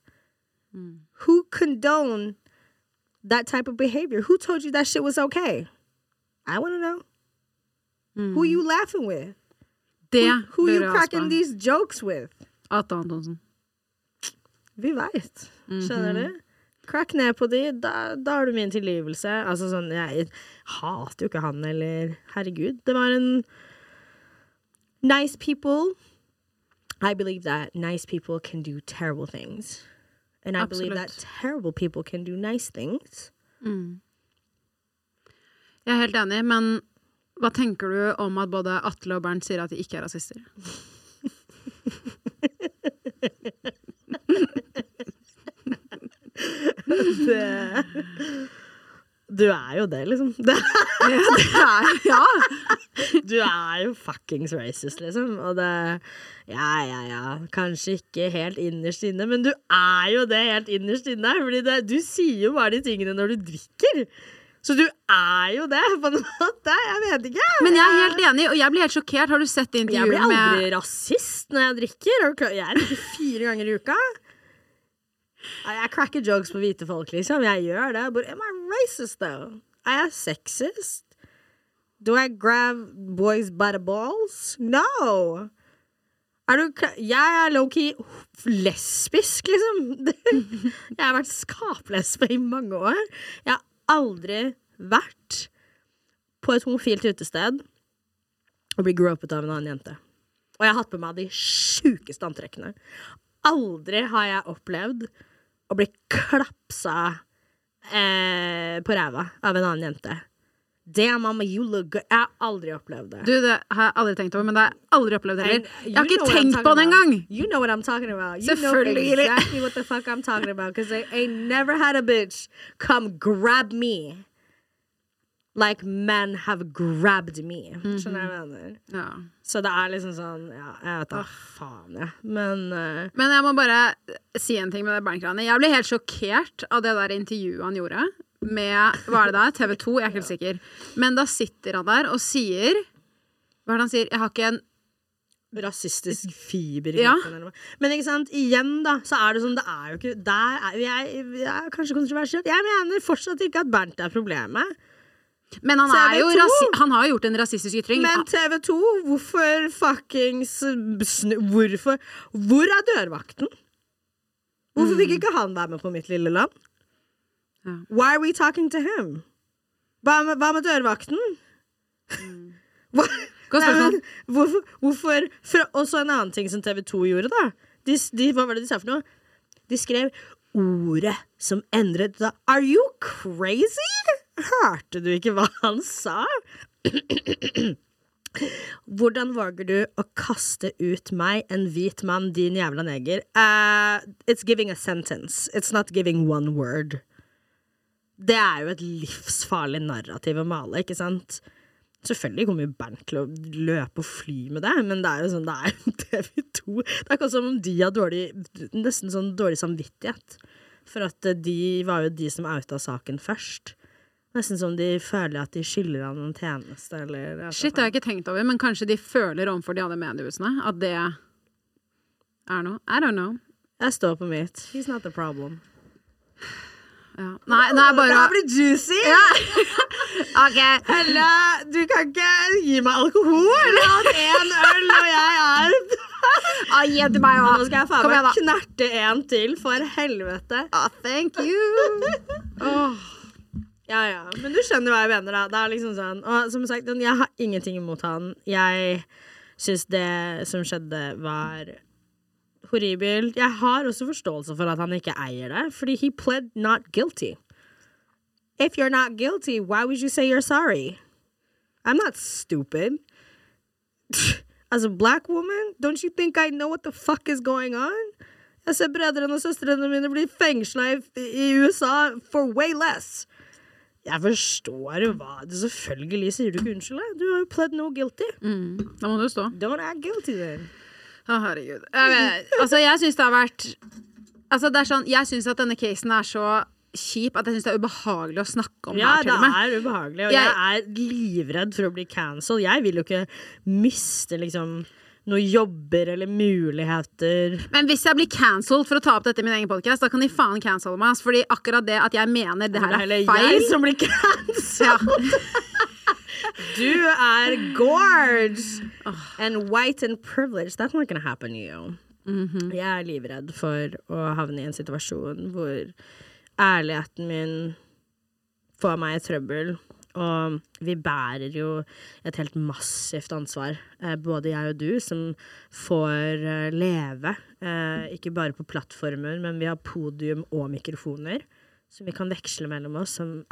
Who condone that type of behavior? Who told you that shit was okay? I want to know. Who you laughing with? Det Who who you cracking these jokes with? Atte Antonsen. Vi veit. Skjønner du? Crack ned på de, da, da har du min tilgivelse. Altså sånn, jeg hater jo ikke han, eller Herregud. Det var en nice people, I believe that nice people can do terrible things. And I believe that terrible people can do nice things. Jeg er helt enig, men hva tenker du om at både Atle og Bernt sier at de ikke er rasister? Det, du er jo det, liksom. Det, ja. du er jo fuckings racist, liksom. Og det Ja, ja, ja. Kanskje ikke helt innerst inne, men du er jo det helt innerst inne. Fordi det, du sier jo bare de tingene når du drikker. Så du er jo det, på en måte. Jeg vet ikke. Men jeg er helt enig, og jeg blir helt sjokkert. Har du sett det Jeg blir aldri med rasist når jeg drikker. Er ikke? Jeg drikker fire ganger i uka. Jeg cracker jokes på hvite folk, liksom. Jeg gjør det. But am I racist, though? Er jeg sexist? Do I grab boys by the balls? No! Er du Jeg er low-key lesbisk, liksom. Jeg har vært skaplesbe i mange år. Jeg har aldri vært på et homofilt utested og blitt gropet av en annen jente. Og jeg har hatt på meg de sjukeste antrekkene. Aldri har jeg opplevd å bli klapsa eh, på ræva av en annen jente. Damn, mama, you look good. Jeg har aldri opplevd det. Du, det har jeg aldri tenkt over, men det har jeg aldri opplevd heller. Jeg har ikke tenkt på det engang! You know what I'm talking about. You know exactly what the fuck I'm talking about. Because I ain't never had a bitch come grab me like men have grabbed me. Skjønner du hva jeg mener? Ja. Så det er liksom sånn Ja, jeg vet da faen, jeg. Men uh, Men jeg må bare si en ting med det Bernt-greiene. Jeg ble helt sjokkert av det der intervjuet han gjorde med Hva er det der? TV 2? Jeg er ikke helt sikker. Men da sitter han der og sier Hva er det han sier? Jeg har ikke en rasistisk fiber i kroppen. Ja. Men ikke sant, igjen, da, så er det sånn Det er jo ikke Der er jeg, jeg er kanskje kontroversielt. Jeg mener fortsatt ikke at Bernt er problemet. Men han, er jo han har jo gjort en rasistisk ytring. Men TV 2, hvorfor fuckings. Hvorfor Hvor er dørvakten? Hvorfor fikk ikke han være med på mitt lille land? Why are we talking to him? Hva med, hva med dørvakten? Hva? Godt Nei, hvorfor, hvorfor for, Og så en annen ting som TV 2 gjorde, da. De, de, hva var det de sa for noe? De skrev ordet som endret da. Are you crazy? Hørte du ikke hva han sa? Hvordan våger du å kaste ut meg, en hvit mann, din jævla neger? Uh, it's giving a sentence. It's not giving one word. Det er jo et livsfarlig narrativ å male, ikke sant? Selvfølgelig kommer jo Bernt til å løpe og fly med det, men det er jo sånn, det er jo TV2 Det er akkurat som om de har dårlig, nesten sånn dårlig samvittighet. For at de var jo de som outa saken først. Nesten som de føler at de skylder han en tjeneste, eller Shit, det har jeg ikke tenkt over, men kanskje de føler overfor de andre mediehusene at det er noe. I don't know. Jeg står på mitt. He's not the problem. Ja. Nei, det er bare Det her blir juicy! Ok. Helle, du kan ikke gi meg alkohol! Hatt én øl, og jeg er Ah, gi til meg Nå skal jeg faen meg knerte en til, for helvete. Ah, thank you. oh. Ja, ja. Men du skjønner hva jeg mener, da. Det er liksom sånn Og som sagt, jeg har ingenting imot han. Jeg syns det som skjedde, var horribelt. Jeg har også forståelse for at han ikke eier det, fordi he pled not guilty. If you're not guilty, why would you say you're sorry? I'm not stupid. As a black woman, don't you think I know what the fuck is going on? Jeg ser brødrene og søstrene mine bli fengsla i, i USA for way less. Jeg forstår hva du Selvfølgelig sier du ikke unnskyld. Du har jo pled no guilty. Da må du stå. Don't act guilty then. Å, herregud. Jeg altså, jeg syns det har vært Altså, det er sånn Jeg syns at denne casen er så kjip at jeg syns det er ubehagelig å snakke om Ja, det og med. er ubehagelig, og Jeg- jeg er livredd for å bli cancelled. Jeg vil jo ikke miste liksom noen jobber eller muligheter. Men hvis jeg blir cancelled for å ta opp dette i min egen podcast, da kan de faen cancele meg. Fordi akkurat det at jeg mener det her Det er er heller feil jeg som blir cancelled. ja. Du er gorge and white and privileged. That's not gonna happen to you. Jeg er livredd for å havne i en situasjon hvor ærligheten min får meg i trøbbel, Og vi bærer jo et helt massivt ansvar, eh, både jeg og du, som får eh, leve. Eh, ikke bare på plattformer, men vi har podium og mikrofoner som vi kan veksle mellom oss. Som,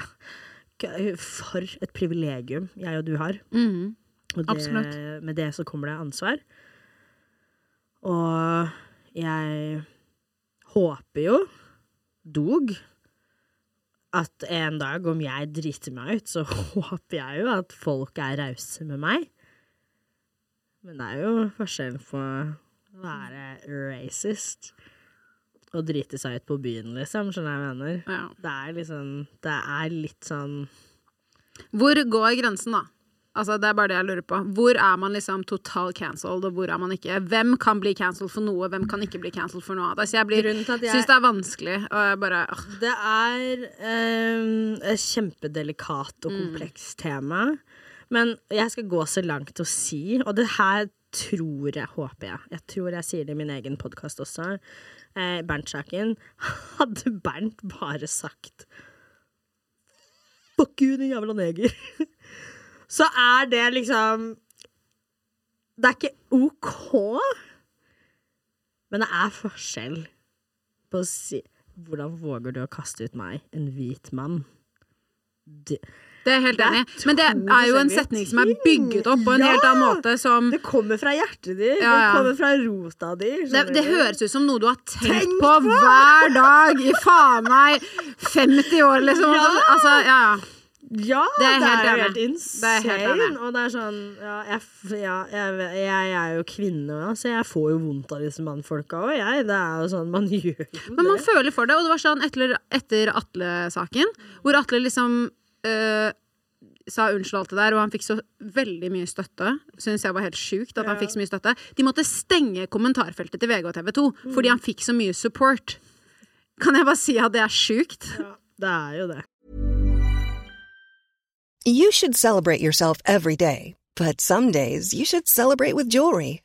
for et privilegium jeg og du har. Mm. Og det, med det så kommer det ansvar. Og jeg håper jo, dog, at en dag, om jeg driter meg ut, så håper jeg jo at folk er rause med meg. Men det er jo forskjellen på å være racist og drite seg ut på byen, liksom. Skjønner jeg mener? Ja. Det er liksom Det er litt sånn Hvor går grensen, da? Altså, det er bare det jeg lurer på. Hvor er man liksom total cancelled, og hvor er man ikke? Hvem kan bli cancelled for noe, hvem kan ikke bli cancelled for noe annet? Så jeg blir, jeg- syns det er vanskelig, og jeg bare øh. Det er um, et kjempedelikat og komplekst tema. Men jeg skal gå så langt Og å si, og det her tror jeg, håper jeg Jeg tror jeg sier det i min egen podkast også. Eh, Bernt-saken. Hadde Bernt bare sagt Fuck you, din jævla neger. Så er det liksom Det er ikke OK. Men det er forskjell på å si Hvordan våger du å kaste ut meg, en hvit mann? Det, Det er jeg helt er enig i. Men det er jo en setning som er bygget opp på en helt annen måte som det kommer fra hjertet ditt. Ja, ja. Det kommer fra rota di. det, det høres ut som noe du har tenkt, Tenkt på, på! hver dag i faen meg 50 år, liksom. Ja! Altså, ja, ja. Ja, Det er det helt jo helt Det er insane. jeg helt. Og det er sånn Ja, jeg, ja, jeg, jeg er jo kvinne så jeg får jo vondt av disse mannfolka òg, jeg. Det er jo sånn man gjør Men man det. føler for det, og det var sånn etter, etter Atle-saken, hvor Atle liksom øh, sa unnskyld alt det der, og han fikk så veldig mye støtte. Syns jeg var helt sjukt at han fikk så mye støtte. De måtte stenge kommentarfeltet til VG og TV 2 fordi han fikk så mye support. Kan jeg bare si at det er sjukt? Ja, det er jo det. You should celebrate yourself every day, but some days you should celebrate with jewelry.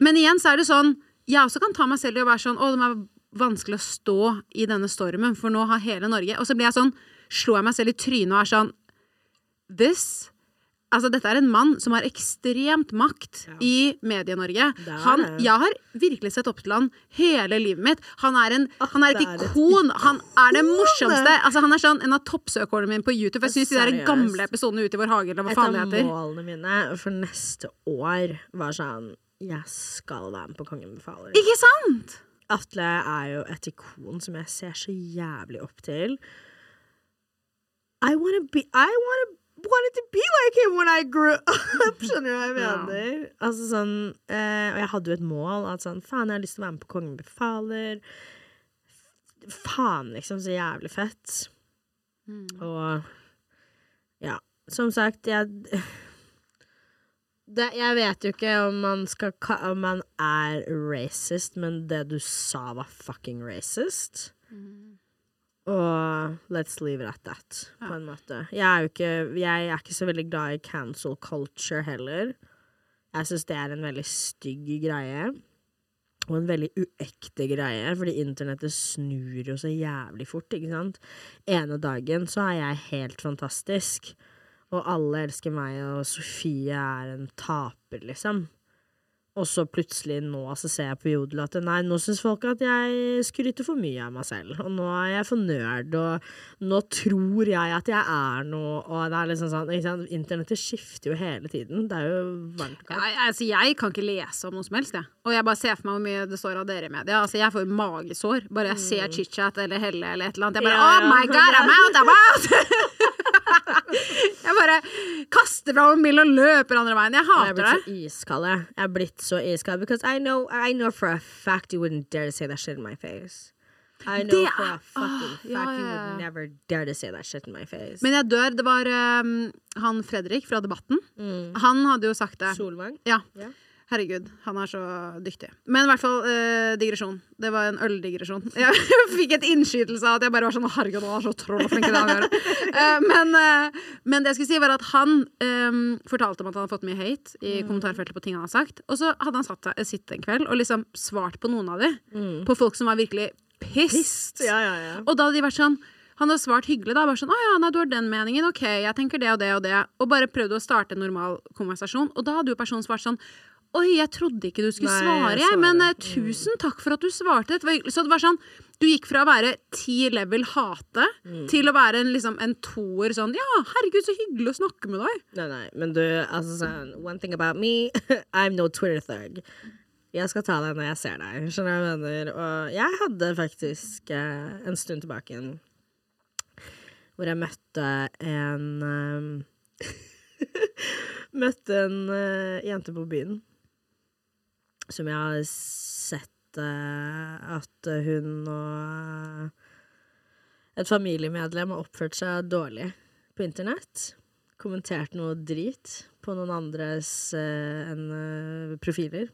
Men igjen så er det sånn Jeg også kan ta meg selv i å være sånn Å, det er vanskelig å stå i denne stormen, for nå har hele Norge Og så blir jeg sånn Slår jeg meg selv i trynet og er sånn This Altså, dette er en mann som har ekstremt makt i Medie-Norge. Han- Jeg har virkelig sett opp til han hele livet mitt. Han er, en, han er et ikon. Han er det morsomste. Altså, han er sånn en av toppsøkerne mine på YouTube. Jeg syns de der gamle episodene ute i vår hage, eller hva Et faen av det heter. målene mine for neste år var sånn Jeg skal være med på Kongen befaler. Ikke sant? Atle er jo et ikon som jeg ser så jævlig opp til. I wanna be I wanna, wanted to be like him when I grew up! Skjønner du hva jeg Ja. mener? Altså sånn eh, Og jeg hadde jo et mål at sånn Faen, jeg har lyst til å være med på Kongen befaler. Faen, liksom. Så jævlig fett. Og ja, som sagt, jeg det, Jeg vet jo ikke om man skal Om man er racist, men det du sa var fucking racist. Og let's leave it at that, på en måte. Jeg er jo ikke Jeg er ikke så veldig glad i cancel culture heller. Jeg syns det er en veldig stygg greie. Og en veldig uekte greie, fordi internettet snur jo så jævlig fort, ikke sant. Ene dagen så er jeg helt fantastisk, og alle elsker meg, og Sofie er en taper, liksom. Og så plutselig nå så ser jeg på Jodel at nei, nå syns folk at jeg skryter for mye av meg selv. Og nå er jeg for nerd, og nå tror jeg at jeg er noe, og det er liksom sånn ikke sant? Internettet skifter jo hele tiden. Det er jo kaldt. Jeg, altså, jeg kan ikke lese om noe som helst, jeg. Og jeg bare ser for meg hvor mye det står av dere i media. Altså, jeg får magesår. Bare jeg ser chit-chat eller Helle eller et eller annet. Jeg bare Mm. Ja, ja. Oh my god, I'm out, I'm out! jeg bare kaster fra mobilen og løper andre veien. Jeg Jeg er blitt så iskald, jeg. Jeg er blitt så iskald. Because I know, I know for a fact you wouldn't dare to say that shit in my face. I know Det for a fucking fact ja, ja. you would never dare to say that shit in my face. Men jeg dør. Det var um, han Fredrik fra Debatten. Han hadde jo sagt det. Solvang? Ja. Ja. Herregud, han er så dyktig. Men i hvert fall eh, digresjon. Det var en øldigresjon. Jeg fikk et innskytelse av at jeg bare var sånn Herregud, han er så troll og flink til det han gjør. Eh, men, eh, men det jeg skulle si, var at han eh, fortalte om at han hadde fått mye hate i kommentarfeltet på ting han hadde sagt. Og så hadde han satt, sittet en kveld og liksom svart på noen av de. På folk som var virkelig pissed. Ja, ja, ja. Og da hadde de vært sånn han hadde svart hyggelig, da. Bare sånn 'Å ja, nei, du har den meningen. Ok, jeg tenker det og det og det.' Og bare prøvde å starte en normal konversasjon. Og da hadde jo personen svart sånn 'Oi, jeg trodde ikke du skulle Nei, svare, jeg men eh, tusen takk for at du svarte.' Så det var sånn Du gikk fra å være ti level hate til å være en, liksom, en toer sånn 'Ja, herregud, så hyggelig å snakke med deg'. Nei, nei, men du, altså sånn One thing about me, I'm no Twitter thug. Jeg skal ta deg når jeg ser deg. Skjønner du hva jeg mener? Og jeg hadde faktisk eh, en stund tilbake en hvor jeg møtte en um, Møtte en uh, jente på byen som jeg har sett uh, at hun og et familiemedlem har oppført seg dårlig på internett. Kommentert noe drit på noen andres uh, enn, uh, profiler.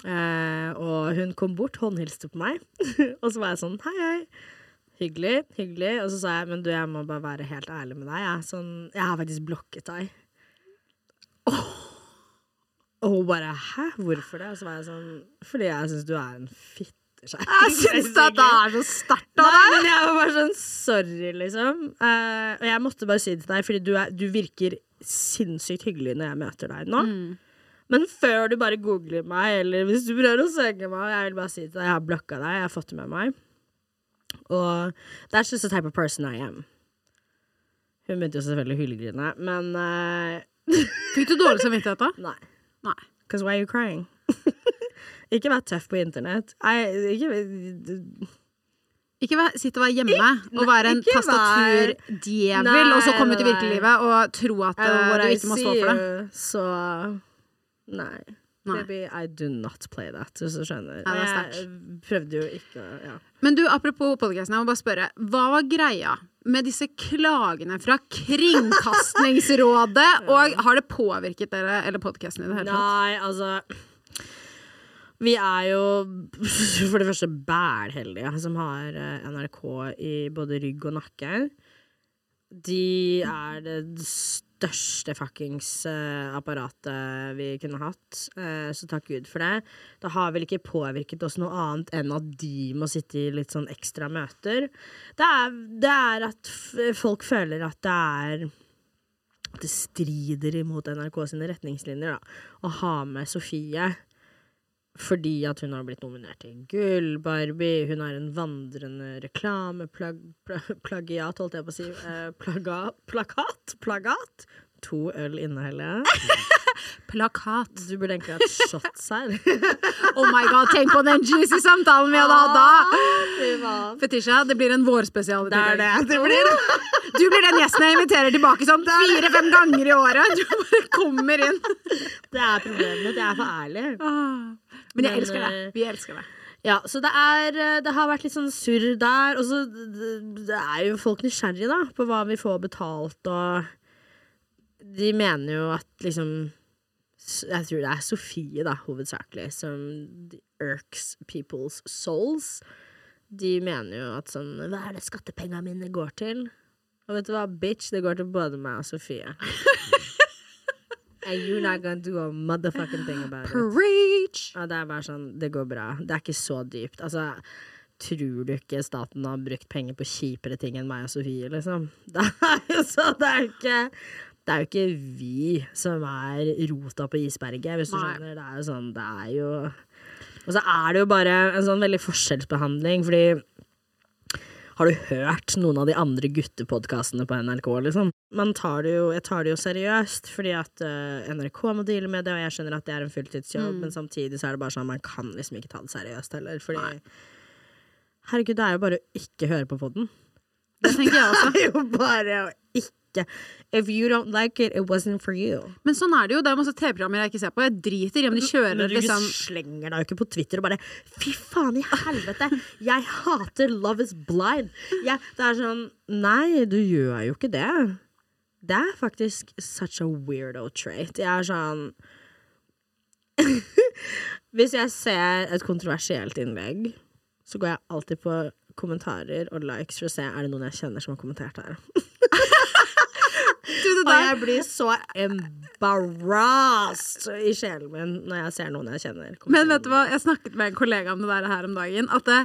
Eh, og hun kom bort, håndhilste på meg, og så var jeg sånn hei, hei. Hyggelig, hyggelig. Og så sa jeg men du, jeg må bare være helt ærlig med deg. Jeg, sånn, jeg har faktisk blokket deg. Og hun bare hæ, hvorfor det? Og så var jeg sånn fordi jeg syns du er en fitteskjegg. Jeg syns at det er så sterkt av deg! men jeg var bare sånn sorry, liksom. Uh, og jeg måtte bare si det til deg, fordi du, er, du virker sinnssykt hyggelig når jeg møter deg nå. Men før du bare googler meg, eller hvis du prøver å søke meg, jeg vil bare si til deg, jeg har blokka deg, jeg har fått det med meg. Og that's just the type of person I am. Hun begynte jo selvfølgelig å hylgrine, men uh... Fikk du dårlig samvittighet da? Nei. Nei. Because why are you crying? ikke vær tøff på internett. I, ikke, Ikke vær, sitte og være hjemme og være en tastaturdjevel, og så komme ut i Nei, og tro at what du ikke må stå for det. Så Nei. Nei. Baby, I do not play that, hvis du skjønner. Ja, jeg prøvde jo ikke ja. Men du, apropos podcasten, jeg må bare spørre. Hva var greia med disse klagene fra Kringkastingsrådet? Og har det påvirket dere eller podcasten i det hele tatt? Nei, altså Vi er jo for det første bælheldige som har eh, NRK i både rygg og nakke. De er det største fuckings uh, apparatet vi kunne hatt, Uh, så takk Gud for det. Det har vel ikke påvirket oss noe annet enn at de må sitte i litt sånn ekstra møter. Det er, det er at folk føler at det er at det strider imot NRK sine retningslinjer da, å ha med Sofie. Fordi at hun har blitt nominert til Gull-Barbie. Hun er en vandrende reklameplagiat, holdt jeg på å si. Eh, plaga, plakat? Plagat? To øl inne, Helle. Plakat. Du burde egentlig hatt shots her. Oh my god, tenk på den juicy samtalen vi hadde hatt da! Fetisha, det blir en vårspesial. i Det er det. Det. Du blir den gjesten jeg inviterer tilbake sånn fire-fem ganger i året. Du bare kommer inn. Det er problemet. Jeg er for ærlig. Men jeg elsker det. eh, Vi elsker det. Ja, så det er eh, Det har vært litt sånn surr der. Og så er jo folk nysgjerrige, da, på hva vi får betalt, og De mener jo at liksom Jeg tror det er Sofie, da, hovedsakelig, som irks people's souls. De mener jo at sånn Hva er det skattepengene mine går til? Og vet du hva, bitch, det går til både meg og Sofie. And you're not gonna do a motherfucking thing about it. Preach! Ja, det er bare sånn, det går bra. Det er ikke så dypt. Altså, tror du ikke staten har brukt penger på kjipere ting enn meg og Sofie, liksom? Det er jo så, det er jo ikke det er jo ikke vi som er rota på isberget, hvis du Nei. skjønner. Det er jo sånn, det er jo Og så er det jo bare en sånn veldig forskjellsbehandling, fordi har du hørt noen av de andre guttepodkastene på NRK, liksom? Man tar det jo, jeg tar det jo seriøst, fordi at uh, NRK må deale med det, og jeg skjønner at det er en fulltidsjobb, men samtidig så er det bare sånn man kan liksom ikke ta det seriøst heller, fordi Herregud, det er jo bare å ikke høre på podden. Det tenker jeg også. Det er jo bare å ikke If you don't like it, it wasn't for you. Men sånn er det jo. Det er masse TV-programmer jeg ikke ser på. Jeg driter i om de kjører Men du liksom slenger deg jo ikke på Twitter og bare Fy faen i helvete! Jeg hater Love is blind! Jeg, det er sånn Nei, du gjør jo ikke det. Det er faktisk such a weirdo trait. Jeg er sånn Hvis jeg ser et kontroversielt innlegg, så går jeg alltid på kommentarer og likes for å se er det noen jeg kjenner som har kommentert her. Og jeg blir så embarrassed i sjelen min når jeg ser noen jeg kjenner. Men vet du hva, jeg snakket med en kollega om det der her om dagen. At det,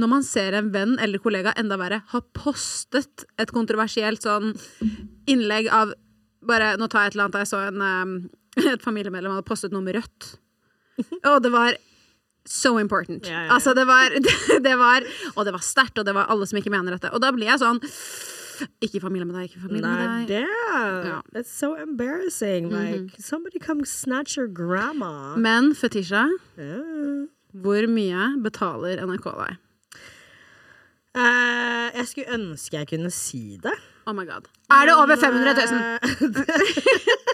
når man ser en venn eller kollega, enda verre, har postet et kontroversielt sånn innlegg av bare, Nå tar jeg et eller annet. Jeg så en, um, et familiemedlem hadde postet noe med rødt. Og det var so important. Ja, ja, ja. Altså, det var, det var Og det var sterkt, og det var alle som ikke mener dette. Og da blir jeg sånn Ikke familie med deg, ikke familie med deg. det Ja. It's so embarrassing. Like, somebody come snatch your grandma. Men Fetisha, yeah. hvor mye betaler NRK deg? Uh, jeg skulle ønske jeg kunne si det. Oh my god. Er det over 500 000?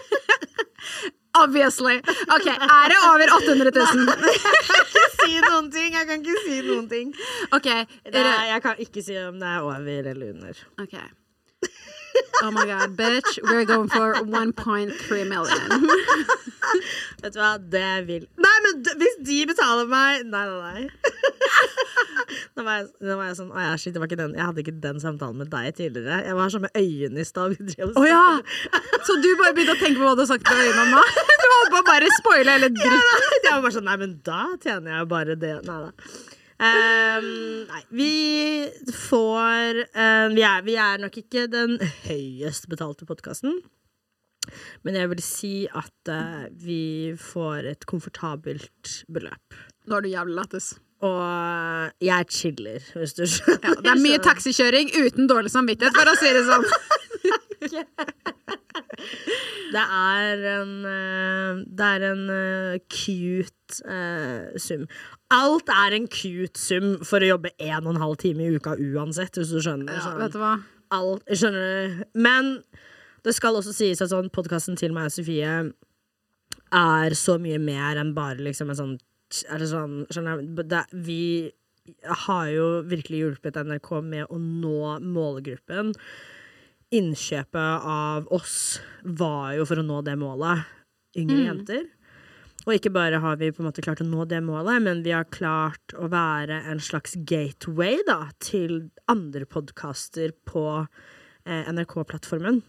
Obviously. Ok, er det over 800 000? si noen ting! Jeg kan ikke si noen ting. Ok, Det er, jeg kan ikke si om det er over eller under. ok. Oh my god, bitch. We're going for 1.3 million. Vet du hva, det vil Nei, men hvis de betaler meg Nei, nei, nei. Nå var, jeg, nå var jeg sånn Å ja, shit, det var ikke den. Jeg hadde ikke den samtalen med deg tidligere. Jeg var sånn med øynene i stad. Å ja! Så du bare begynte å tenke på hva du har sagt til øynene om? Du holdt på å bare spoile hele dritten. Jeg var bare sånn, nei, men da tjener jeg jo bare det. Nei da. Ehm, nei, vi får eh, vi, er, vi er nok ikke den høyest betalte podkasten. Men jeg vil si at uh, vi får et komfortabelt beløp. Nå er du jævlig lættis. Og jeg chiller, hvis du skjønner. Ja, det er mye taxikjøring uten dårlig samvittighet, for å si det sånn. Det er en, eh, det er en eh, cute uh, sum. Alt er en cute sum for å jobbe en og en halv time i uka uansett, hvis du skjønner. Ja, sånn. vet du hva? Alt, skjønner du? Men det skal også sies at sånn, podkasten til meg og Sofie er så mye mer enn bare liksom en sånn sånn, skjønner du? Det, vi har jo virkelig hjulpet NRK med å nå målgruppen. Innkjøpet av oss var jo for å nå det målet. Yngre jenter. Og ikke bare har vi på en måte klart å nå det målet, men vi har klart å være en slags gateway da, til andre podkaster på eh, NRK-plattformen.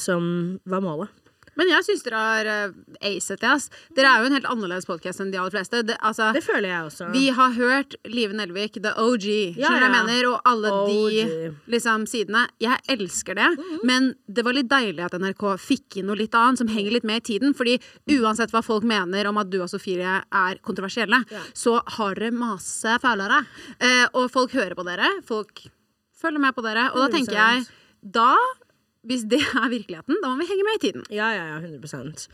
Som var målet. Men jeg syns dere har uh, acet det. ass. Dere er jo en helt annerledes podkast enn de aller fleste. Det, altså, Det føler jeg også. vi har hørt Live Nelvik, the OG, skjønner du Ja, jeg mener? Og alle OG. de liksom, sidene. Jeg elsker det, men det var litt deilig at NRK fikk inn noe litt annet som henger litt med i tiden. Fordi uansett hva folk mener om at du og Sofie er kontroversielle, så har dere masse følgere. Eh, og folk hører på dere. Folk følger med på dere. Og da tenker jeg da hvis det er virkeligheten, da må vi henge med i tiden. Ja, ja, ja, 100%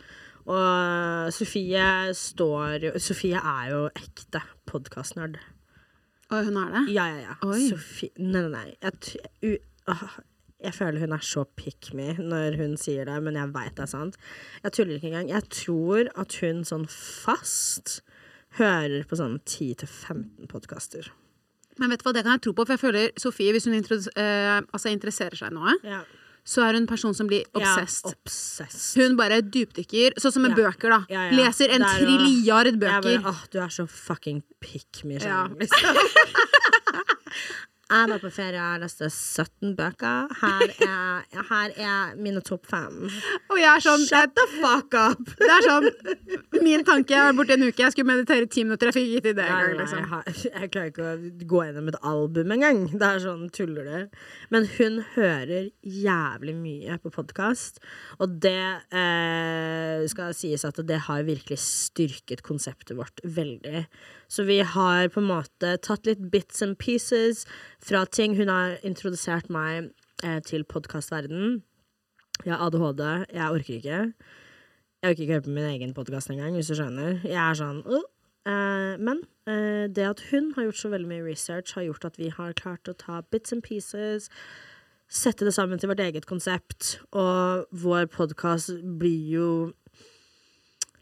Og Sofie står jo Sofie er jo ekte podkastnerd. Og hun er det. Ja, ja, ja. Oi. Sofie Nei, nei, nei. Jeg, u, uh, jeg føler hun er så pick me når hun sier det, men jeg veit det er sant. Jeg tuller ikke engang. Jeg tror at hun sånn fast hører på sånn 10-15 podkaster. Men vet du hva, det kan jeg tro på, for jeg føler Sofie, hvis hun eh, altså interesserer seg i noe, Ja. Så er hun en person som blir obsessed. Ja, obsessed. Hun bare dypdykker, sånn som med Ja. bøker, da. Ja. Leser en trilliard bøker. bare, oh, du er så fucking pick me. Du, Liksom. Jeg var på ferie, og leste 17 bøker. Her er, her er mine topp fem. Og jeg er sånn Shut the fuck up! Det er sånn Min tanke var borte en uke, jeg skulle meditere ti minutter. Jeg fikk ikke til det engang. Liksom. jeg, har, jeg klarer ikke å gå gjennom et album engang. Det er sånn, tuller du? Men hun hører jævlig mye på podkast, og det eh, skal sies at det har virkelig styrket konseptet vårt veldig. Så vi har på en måte tatt litt bits and pieces fra ting. Hun har introdusert meg eh, til podkastverdenen. Jeg har ADHD, jeg orker ikke. Jeg orker ikke høre på min egen podkast engang, hvis du skjønner. Jeg er sånn «Åh». Eh, Men eh, det at hun har gjort så veldig mye research, har gjort at vi har klart å ta bits and pieces, sette det sammen til vårt eget konsept, og vår podkast blir jo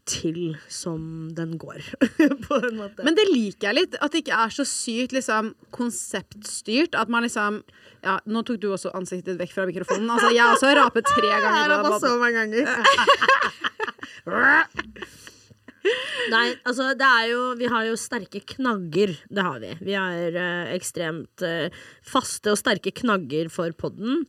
til som den går, på en måte. Men det liker jeg litt. At det ikke er så sykt liksom, konseptstyrt. At man liksom Ja, nå tok du også ansiktet ditt vekk fra mikrofonen. Altså, jeg også har rapet tre ganger. Jeg har måten. så mange ganger. Nei, altså det er jo Vi har jo sterke knagger. Det har vi. Vi har eh, ekstremt eh, faste og sterke knagger for podden.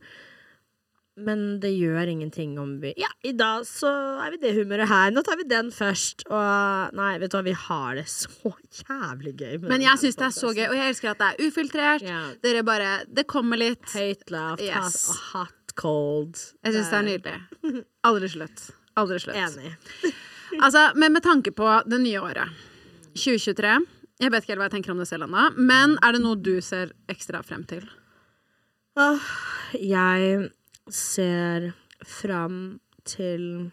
Men det gjør ingenting om vi Ja, i dag så er vi det humøret her. Nå tar vi den først. Og nei, vet du hva, vi har det så jævlig gøy. Men jeg syns det er så gøy, og jeg elsker at det er ufiltrert. Yeah. Dere bare Det kommer litt. Høyt, lavt, Yes. hot, hot, cold. Jeg syns det er nydelig. Aldri slutt. Aldri slutt. Enig. Altså, men med tanke på det nye året, 2023 Jeg vet ikke helt hva jeg tenker om det selv ennå, men er det noe du ser ekstra frem til? Åh, jeg ser fram til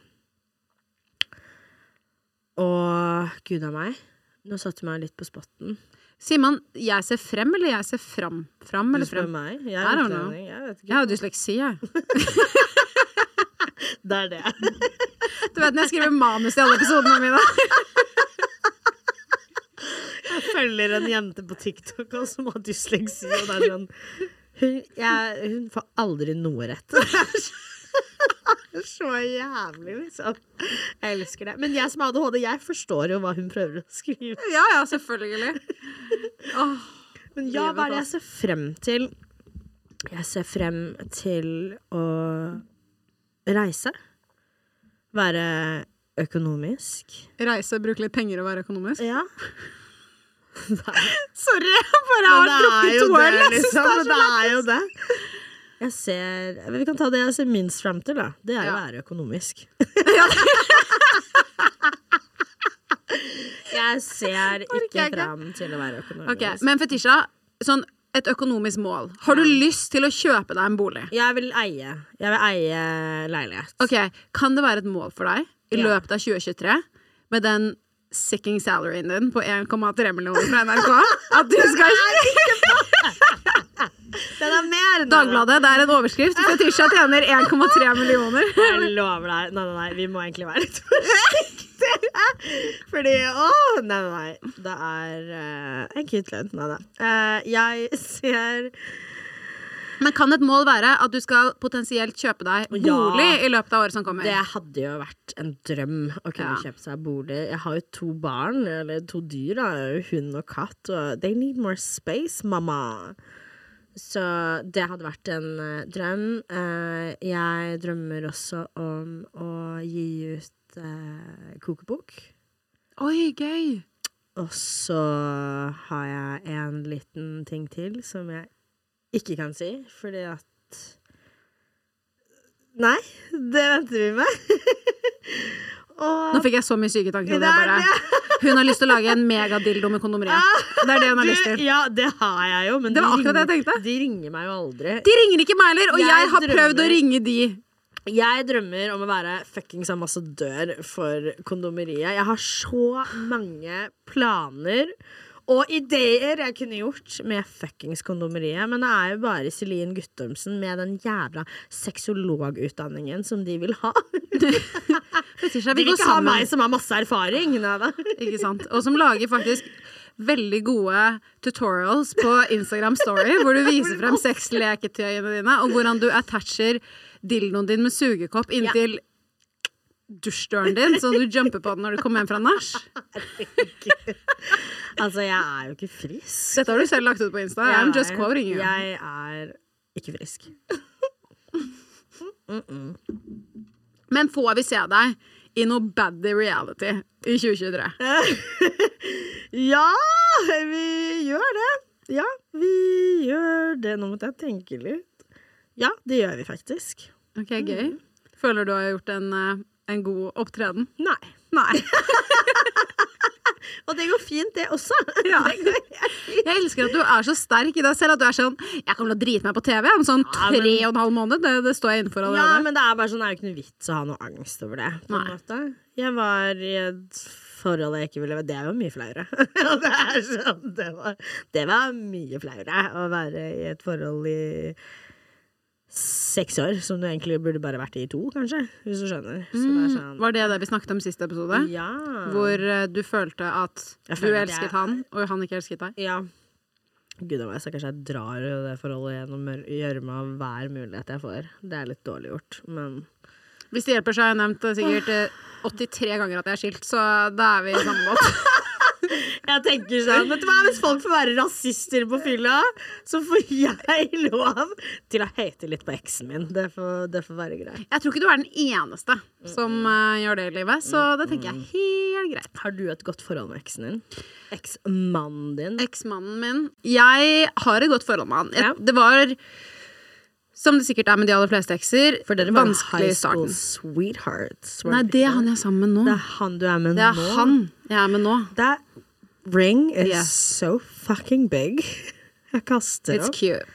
Å, gud a meg. Nå satte du meg litt på spotten. Sier man 'jeg ser frem', eller 'jeg ser fram'? Fram Du eller spør frem? meg. Jeg er utlending. Jeg vet Jeg har dysleksi, jeg. Det er det. Du vet når jeg skriver manus i alle episodene mine. Jeg følger en jente på TikTok også, som har dysleksi, og det er sånn hun, jeg, hun får aldri noe rett. Så jævlig, liksom. Jeg elsker det. Men jeg som har ADHD, jeg forstår jo hva hun prøver å skrive. Ja, ja, selvfølgelig. Oh, Men ja, hva er det jeg ser frem til? Jeg ser frem til å reise. Være økonomisk. reise, bruke litt penger og være økonomisk. Ja. Sorry, jeg bare har drukket to øl. Jeg synes liksom. det er så lættis. Jeg ser Vi kan ta det jeg ser minst frem til, da. Det er å være økonomisk. jeg ser ikke fram til å være økonomisk. Okay, Men Fetisha, sånn et økonomisk mål. Har du lyst til å kjøpe deg en bolig? Jeg vil eie. Jeg vil eie leilighet. Ok, Kan det være et mål for deg i løpet av 2023 med den sicking salaryen din på 1,3 millioner fra NRK? At du skal Den er mer! enn... Dagbladet, det er en overskrift. Fetisha tjener 1,3 millioner. Jeg lover deg. Nei, nei, nei, vi må egentlig være litt forsiktige. Fordi Å, nei, nei, nei. Det er uh, en kittlønn. Nei, nei. Uh, jeg ser Men kan et mål være at du skal potensielt kjøpe deg Ja. bolig i løpet av året som kommer? Det hadde jo vært en drøm å kunne Ja. kjøpe seg bolig. Jeg har jo to barn, eller to dyr, da. hund og katt. Og they need more space, mamma. Så det hadde vært en uh, drøm. Uh, jeg drømmer også om å gi ut uh, kokebok. Oi, gøy! Og så har jeg en liten ting til som jeg ikke kan si, fordi at Nei, det venter vi med. Og Nå fikk jeg så mye syke tanker. Det bare. Hun har lyst til å lage en megadildo med kondomeri. Det er det hun har lyst til. ja, det har jeg jo, men Det var de akkurat det jeg tenkte. De ringer meg jo aldri. De ringer ikke meg heller, og jeg, Jeg har prøvd å ringe de. Jeg drømmer om å være fuckings ambassadør for kondomeriet. Jeg har så mange planer og ideer jeg kunne gjort med fuckings kondomeriet, men det er jo bare Celine Guttormsen med den jævla sexologutdanningen som de vil ha. De vil ikke ha meg som har masse erfaring. Nei. Ikke sant? Og som lager faktisk veldig gode tutorials på Instagram Story, hvor du viser frem sexleketøyene dine, og hvordan du attacher dildoen din med sugekopp inntil dusjdøren din, så du jumper på den når du kommer hjem fra nach? Altså, jeg er jo ikke frisk. Dette har du selv lagt ut på Insta. I'm just Jeg- quoting you. Jeg er ikke frisk. Men får vi se deg i noe baddy reality i 2023? Ja, vi gjør det. Ja, vi gjør det. Nå måtte jeg tenke litt. Ja, det gjør vi faktisk. Ok, gøy. Føler du har gjort en, eh, en god opptreden? Nei. Nei. Og det går fint, det også. Ja. Det Jeg elsker at du er så sterk i deg selv. At du er sånn Jeg kommer til å drite meg på TV om sånn Ja, tre og en halv måned. Det, det står jeg innenfor Ja, allerede. men det er bare sånn, det er jo ikke noe vits å ha noe angst over det. Jeg var i et forhold jeg ikke ville Det er jo mye flauere. det, sånn, det, var, det var mye flauere å være i et forhold i seks år, som du egentlig burde bare vært i to, kanskje. Hvis du skjønner. Så det sånn Var det det vi snakket om siste episode? Ja. Hvor eh, du følte at du elsket jeg- han, og han ikke elsket deg? Ja. Gud a meg, stakkars jeg drar jo det forholdet gjennom gjørma hver mulighet jeg får. Det er litt dårlig gjort, men Hvis det hjelper, så har jeg nevnt sikkert eh, 83 ganger at jeg er skilt, så da er vi i samme båt. Jeg tenker sånn, vet du hva, Hvis folk får være rasister på fylla, så får jeg lov til å hate litt på eksen min. Det får, det får være greit. Jeg tror ikke du er den eneste som eh, gjør det i livet, så det tenker jeg er helt greit. Har du et godt forhold med eksen din? Eksmannen din? Eksmannen min Jeg har et godt forhold med han. Jeg, Det var, som det sikkert er med de aller fleste ekser, For dere var vanskelig high school sweethearts. Nei, det er han jeg er sammen med nå. Det er han du er med Det er nå? han jeg er med nå. That ring is Yes. so fucking big. Jeg kaster It's opp. cute.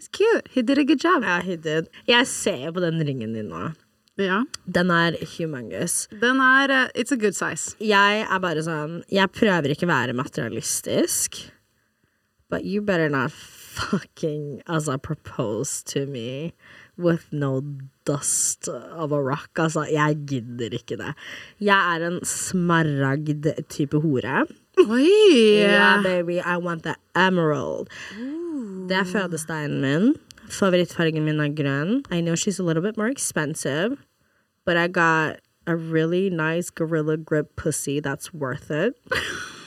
It's cute. He did a good job. Yeah, he did. Jeg ser på den ringen din nå. Ja. Den er humongous. Den er uh, It's a good size. Jeg er bare sånn Jeg prøver ikke å være materialistisk. But you better not fucking altså, propose to me with no dust of a rock. Altså, jeg gidder ikke det. Jeg er en smaragd-type hore. Oi! Yeah, baby, I want the emerald. Det er fødesteinen min. Favorittfargen min er grønn. I know she's a little bit more expensive, but I got a really nice gorilla grip pussy that's worth it.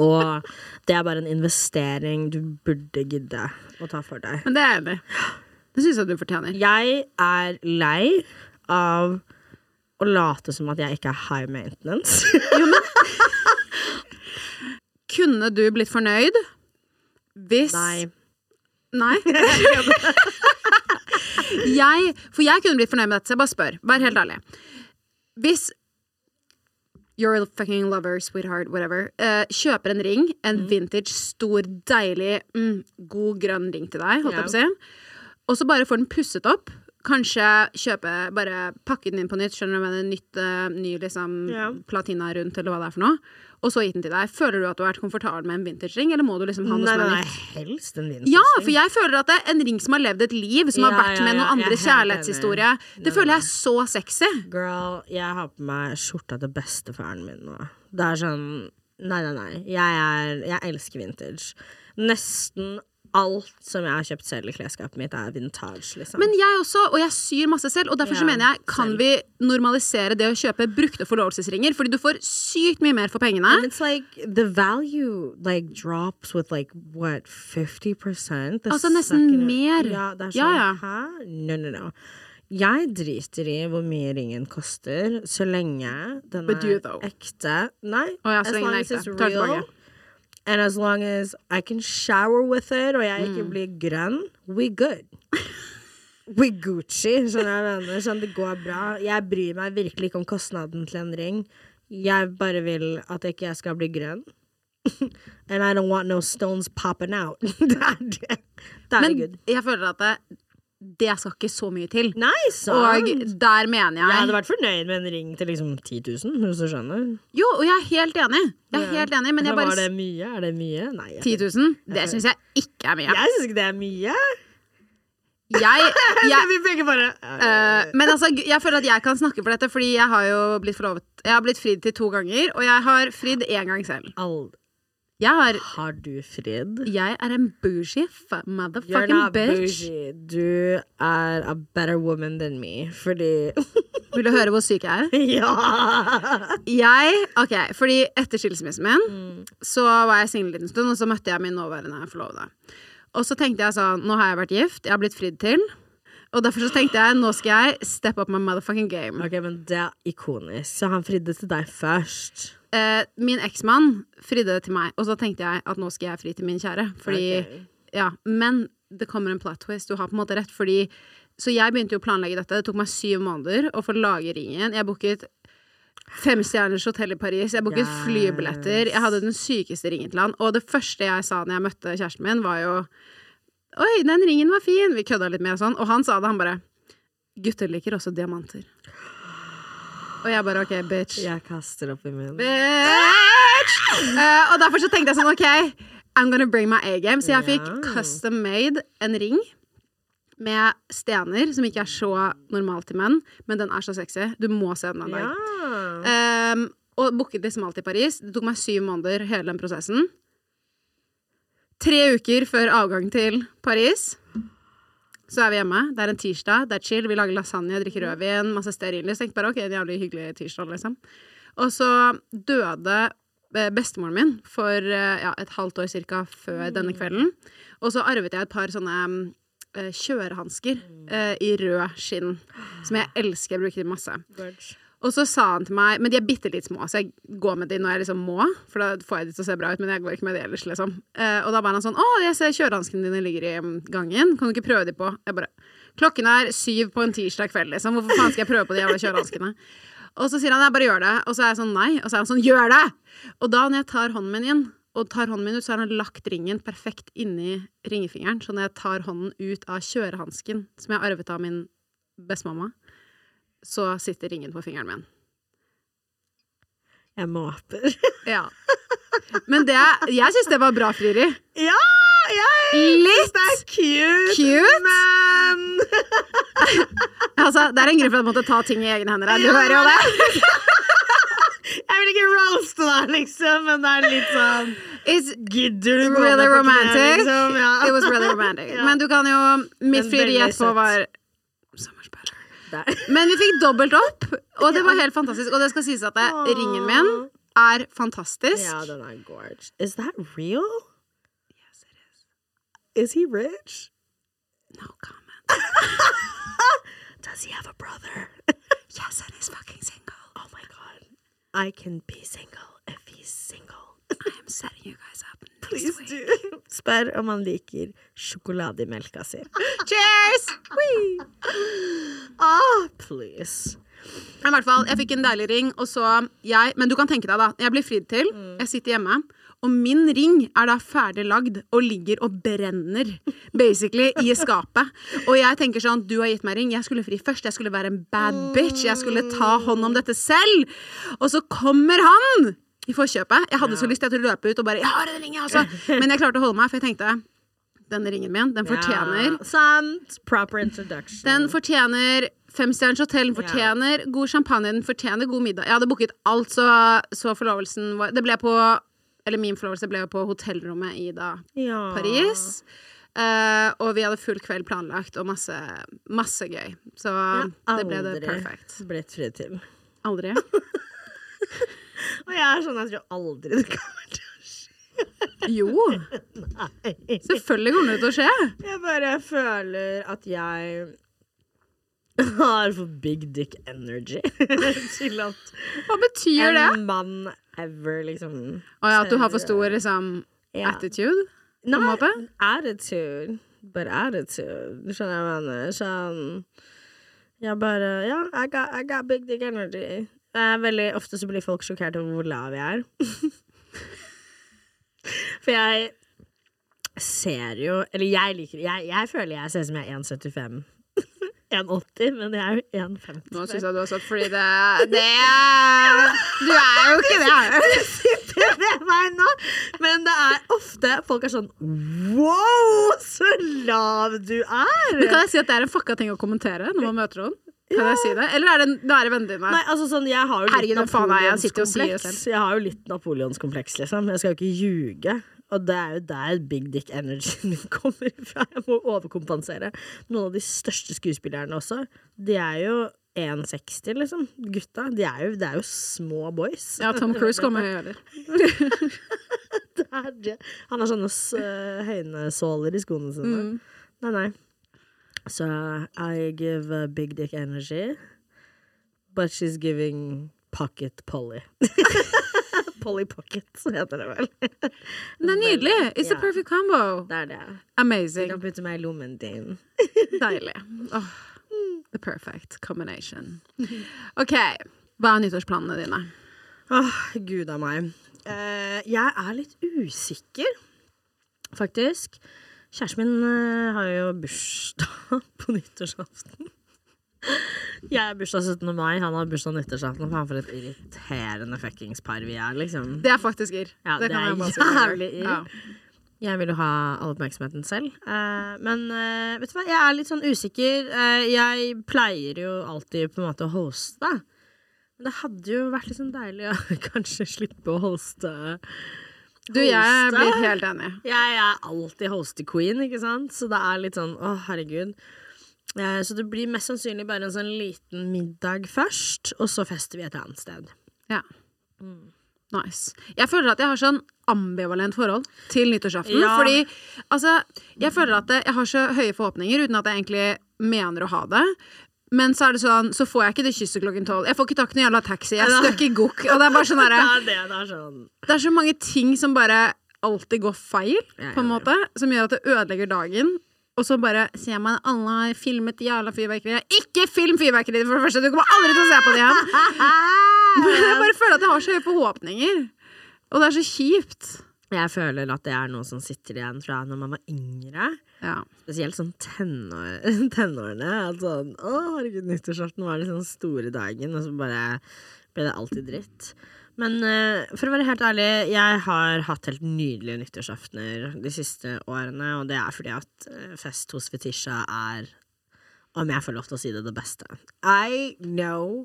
Og det er bare en investering du burde gidde å ta for deg. Men det er enig. Det syns jeg du fortjener. Jeg er lei av å late som at jeg ikke er high maintenance. Kunne du blitt fornøyd hvis Nei. Nei? jeg, for jeg kunne blitt fornøyd med dette, så jeg bare spør. Vær helt ærlig. Hvis You're a fucking lover, sweetheart, whatever. Uh, kjøper en ring, en Mm. vintage, stor, deilig, mm, god grønn ring til deg, holdt jeg yeah. på å si. Og så bare får den pusset opp. Kanskje kjøpe, bare pakke den inn på nytt, skjønner du med en nytt, eh, ny liksom Ja. platina rundt, eller hva det er for noe. Og så gitt den til deg. Føler du at du har vært komfortabel med en vintage-ring, eller må du liksom ha noe Nei, som er nei, nytt? helst en vintage-ring. Ja, for jeg føler at det er en ring som har levd et liv, som har vært ja, med ja, noen andre kjærlighetshistorie. Det føler jeg er så sexy. Girl, jeg har på meg skjorta til bestefaren min nå. Det er sånn Nei, nei, nei. Jeg, er, jeg elsker vintage. Nesten alt som jeg har kjøpt selv i klesskapet mitt, er vintage, liksom. Men jeg også, og jeg syr masse selv, og derfor så mener jeg kan selv. vi normalisere det å kjøpe brukte forlovelsesringer, fordi du får sykt mye mer for pengene. And it's like the value like drops with like what 50 the Altså, nesten second- mer. Ja, det er sånn, Ja, ja. Hæ? No, no, no. Jeg driter i hvor mye ringen koster, så lenge den er ekte. Nei, oh, ja, så lenge den er ekte. Tar tilbake. And as long as I can shower with it, og jeg ikke Mm. blir grønn, we good. We Gucci, skjønner jeg. Sånn, det går bra. Jeg bryr meg virkelig ikke om kostnaden til en ring. Jeg bare vil at ikke jeg skal bli grønn. And I don't want no stones popping out. det er det. Da er Men det good. jeg føler at det, det skal ikke så mye til. Nei, sant. Og der mener jeg Jeg hadde vært fornøyd med en ring til liksom 10 000, hvis du skjønner. Jo, og jeg er helt enig. Jeg er Ja. helt enig, men jeg Var det mye? Er det mye? Nei. jeg- 10 000? Det syns jeg ikke er mye. Jeg syns ikke det er mye. Jeg, jeg, vi begge bare Eh, men altså, jeg føler at jeg kan snakke for dette, fordi jeg har jo blitt forlovet Jeg har blitt fridd til to ganger, og jeg har fridd én gang selv. Jeg, har, Har du fridd? jeg er en bougie f- You're motherfucking not bitch. bougie. Du er a better woman than me, fordi Vil du høre hvor syk jeg er? Ja! Jeg, ok, fordi etter skilsmissen min Så var jeg singel en liten stund Og så møtte jeg min nåværende forlovede Og så tenkte jeg sånn, nå har jeg vært gift Jeg har blitt fridd til Og derfor så tenkte jeg, nå skal jeg step up my motherfucking game Ok, men det er ikonisk. Så han fridde til deg først. Eh, Min eksmann fridde til meg Og så tenkte jeg at nå skal jeg fri til min kjære Fordi, okay. ja Men det kommer en plot twist, du har på en måte rett Fordi, så jeg begynte jo å planlegge dette Det tok meg syv måneder å få lage ringen Jeg booket femstjerners hotell i Paris Jeg booket Yes. flybilletter Jeg hadde den sykeste ringen til han Og det første jeg sa når jeg møtte kjæresten min Var jo Oi, den ringen var fin Vi kødda litt med og sånn Og han sa det, han bare Gutter liker også diamanter Og jeg bare, ok, bitch. Jeg kaster opp i min. Bitch! Uh, og derfor så tenkte jeg sånn, ok I'm gonna bring my A-game. Så jeg fikk custom made en ring Med stener Som ikke er så normalt til menn Men den er så sexy. Du må se den en dag. Ja. um, Og booket liksom alt i Paris. Det tok meg syv måneder hele den prosessen. Tre uker før avgang til Paris så er vi hjemme. Det er en tirsdag, det er chill. Vi lager lasagne, drikker rødvin, masse stearinlys. Tenkte bare ok, en jævlig hyggelig tirsdag, liksom. Og så døde eh, bestemoren min for eh, ja, et halvt år cirka før denne kvelden. Og så arvet jeg et par sånne eh, kjørehansker eh, i rød skinn, som jeg elsker. Jeg bruker masse. masse. Og så sa han til meg Men de er bitte litt små, så jeg går med de når jeg liksom må. For da får jeg de til å se bra ut, men jeg går ikke med de ellers, liksom. Eh, og da var han sånn Å, jeg ser kjørehanskene dine ligger i mm, gangen. Kan du ikke prøve de på? Jeg bare Klokken er syv på en tirsdag kveld, liksom. Hvorfor faen skal jeg prøve på de jævla kjørehanskene? Og så sier han jeg bare gjør det. Og så er jeg sånn nei. Og så er han sånn gjør det! Og da når jeg tar hånden min inn, og tar hånden min ut, så har han lagt ringen perfekt inni ringefingeren. Så når jeg tar hånden ut av kjørehansken, som jeg arvet av min bestemamma, så sitter ringen på fingeren min. Jeg måper. Ja. Men det Jeg syns det var bra frieri. ja! Jeg Litt det er cute, cute. men Altså, det er en grunn for at jeg måtte ta ting i egne hender her. Du hører jo det. Jeg vil ikke roaste deg, liksom, men det er litt sånn It's Gidder du really romantic. på romantic. liksom? Ja. It was really romantic. Ja. Men du kan jo Mitt frieri etterpå var. Der. Men vi fikk dobbelt opp, og det var helt fantastisk. Og det skal sies at det, ringen min er fantastisk. Ja, den er gorge. Is that real? Yes, it is. Is he rich? No comment. Does he have a brother? Yes, and he's fucking single. Oh my god. I can be single if he's single. I am setting you guys up next Please week. do. Spør om han liker sjokolade i melka si. Cheers! Ah, please. I hvert fall, Jeg fikk en deilig ring, og så jeg Men du kan tenke deg, da. Jeg blir fridd til. Jeg sitter hjemme. Og min ring er da ferdig lagd og ligger og brenner basically i skapet. Og jeg tenker sånn, du har gitt meg ring, jeg skulle fri først. Jeg skulle være en bad bitch. Jeg skulle ta hånd om dette selv. Og så kommer han i forkjøpet. Jeg hadde så lyst til å løpe ut og bare 'Jeg har en ring, jeg også'. Men jeg klarte å holde meg, for jeg tenkte denne ringen min, den fortjener sant. Proper introduction. den fortjener femstjerners hotell, den fortjener god champagne, den fortjener god middag. Jeg hadde booket alt, så, så forlovelsen var Det ble på Eller min forlovelse ble jo på hotellrommet i da ja. Paris. Uh, og vi hadde full kveld planlagt og masse, masse gøy. Så det ble det perfect. blitt fri til. Aldri. Og jeg er sånn, jeg tror aldri det kommer til å skje. Jo, Nei. selvfølgelig kommer det til å skje. Jeg bare føler at jeg har for big dick energy til at Hva betyr det? en mann ever liksom Å ja, at du har for stor liksom, Ja. attitude? Nei, måte? attitude. But attitude. Skjønner jeg hva jeg mener? Sånn Jeg bare Ja, I I got big dick energy. Det er veldig Ofte så blir folk sjokkert over hvor lav jeg er. For jeg ser jo Eller jeg liker Jeg, jeg føler jeg ser ut som jeg er 1,75. 1,80, men jeg er jo 1,50. Nå syns jeg du har sagt, fordi det, det Du er jo ikke det. sitter med meg nå. Men det er ofte folk er sånn Wow, så lav du er! Men kan jeg si at det er en fucka ting å kommentere når man møter noen? Kan jeg si det? Eller er det, er det vennene dine? Nei, altså sånn, jeg har jo litt Herregud, jeg? Jeg napoleonskompleks. Jeg har jo litt napoleonskompleks, liksom. Jeg skal jo ikke ljuge. Og det er jo der big dick energy min kommer fra. Jeg må overkompensere. Noen av de største skuespillerne også, de er jo 1,60, liksom. Gutta. De er jo, det er jo små boys. Ja, Tom Cruise kommer gjøre det. Er det. Han har sånne uh, høynesåler i skoene sine. Mm. Nei, nei. Så I give uh, big dick energy, but she's giving pocket Polly. Polly Pocket, så heter det vel. Det er nydelig! It's a Ja. perfect combo. Det er det. Du kan putte meg i lommen din. Deilig. Oh, the perfect combination. OK. Hva er nyttårsplanene dine? Åh, gud a meg. Uh, jeg er litt usikker, faktisk. Kjæresten min eh, har jo bursdag på nyttårsaften. Jeg har bursdag 17. mai, han har bursdag nyttårsaften. Faen, for et irriterende fuckings par vi er, liksom. Det er faktisk irr. Ja, det kan er jævlig irr. Ja. Jeg vil jo ha all oppmerksomheten selv. Eh, men eh, vet du hva, jeg er litt sånn usikker. Jeg pleier jo alltid på en måte å hoste. Men det hadde jo vært litt sånn deilig å kanskje slippe å hoste. Du, jeg blir helt enig. Jeg er alltid hoste-queen, ikke sant? Så det er litt sånn å, herregud. Eh, så det blir mest sannsynlig bare en sånn liten middag først, og så fester vi et annet sted. Ja. Nice. Jeg føler at jeg har sånn ambivalent forhold til nyttårsaften. Ja. Fordi altså, jeg føler at jeg har så høye forhåpninger uten at jeg egentlig mener å ha det. Men så er det sånn, så får jeg ikke det kysset klokken tolv. Jeg får ikke tak i noen jævla taxi. Jeg stuck i gokk. Og det er bare sånn Det er det, det sånn. Det er så mange ting som bare alltid går feil, på en måte. Som gjør at det ødelegger dagen. Og så bare ser man alle har filmet jævla fyrverkeriet. Ikke film fyrverkeriet, for det første! Du kommer aldri til å se på det igjen! Men jeg bare føler at jeg har så høye forhåpninger. Og det er så kjipt. Jeg føler at det er noe som sitter igjen fra når man var yngre. Ja. Spesielt sånn tenår, tenårene. At sånn Å, herregud, nyttårsaften var liksom store dagen, og så bare ble det alltid dritt. Men uh, for å være helt ærlig, jeg har hatt helt nydelige nyttårsaftener de siste årene, og det er fordi at eh, fest hos Fetisha er, om jeg får lov til å si det, det beste. I know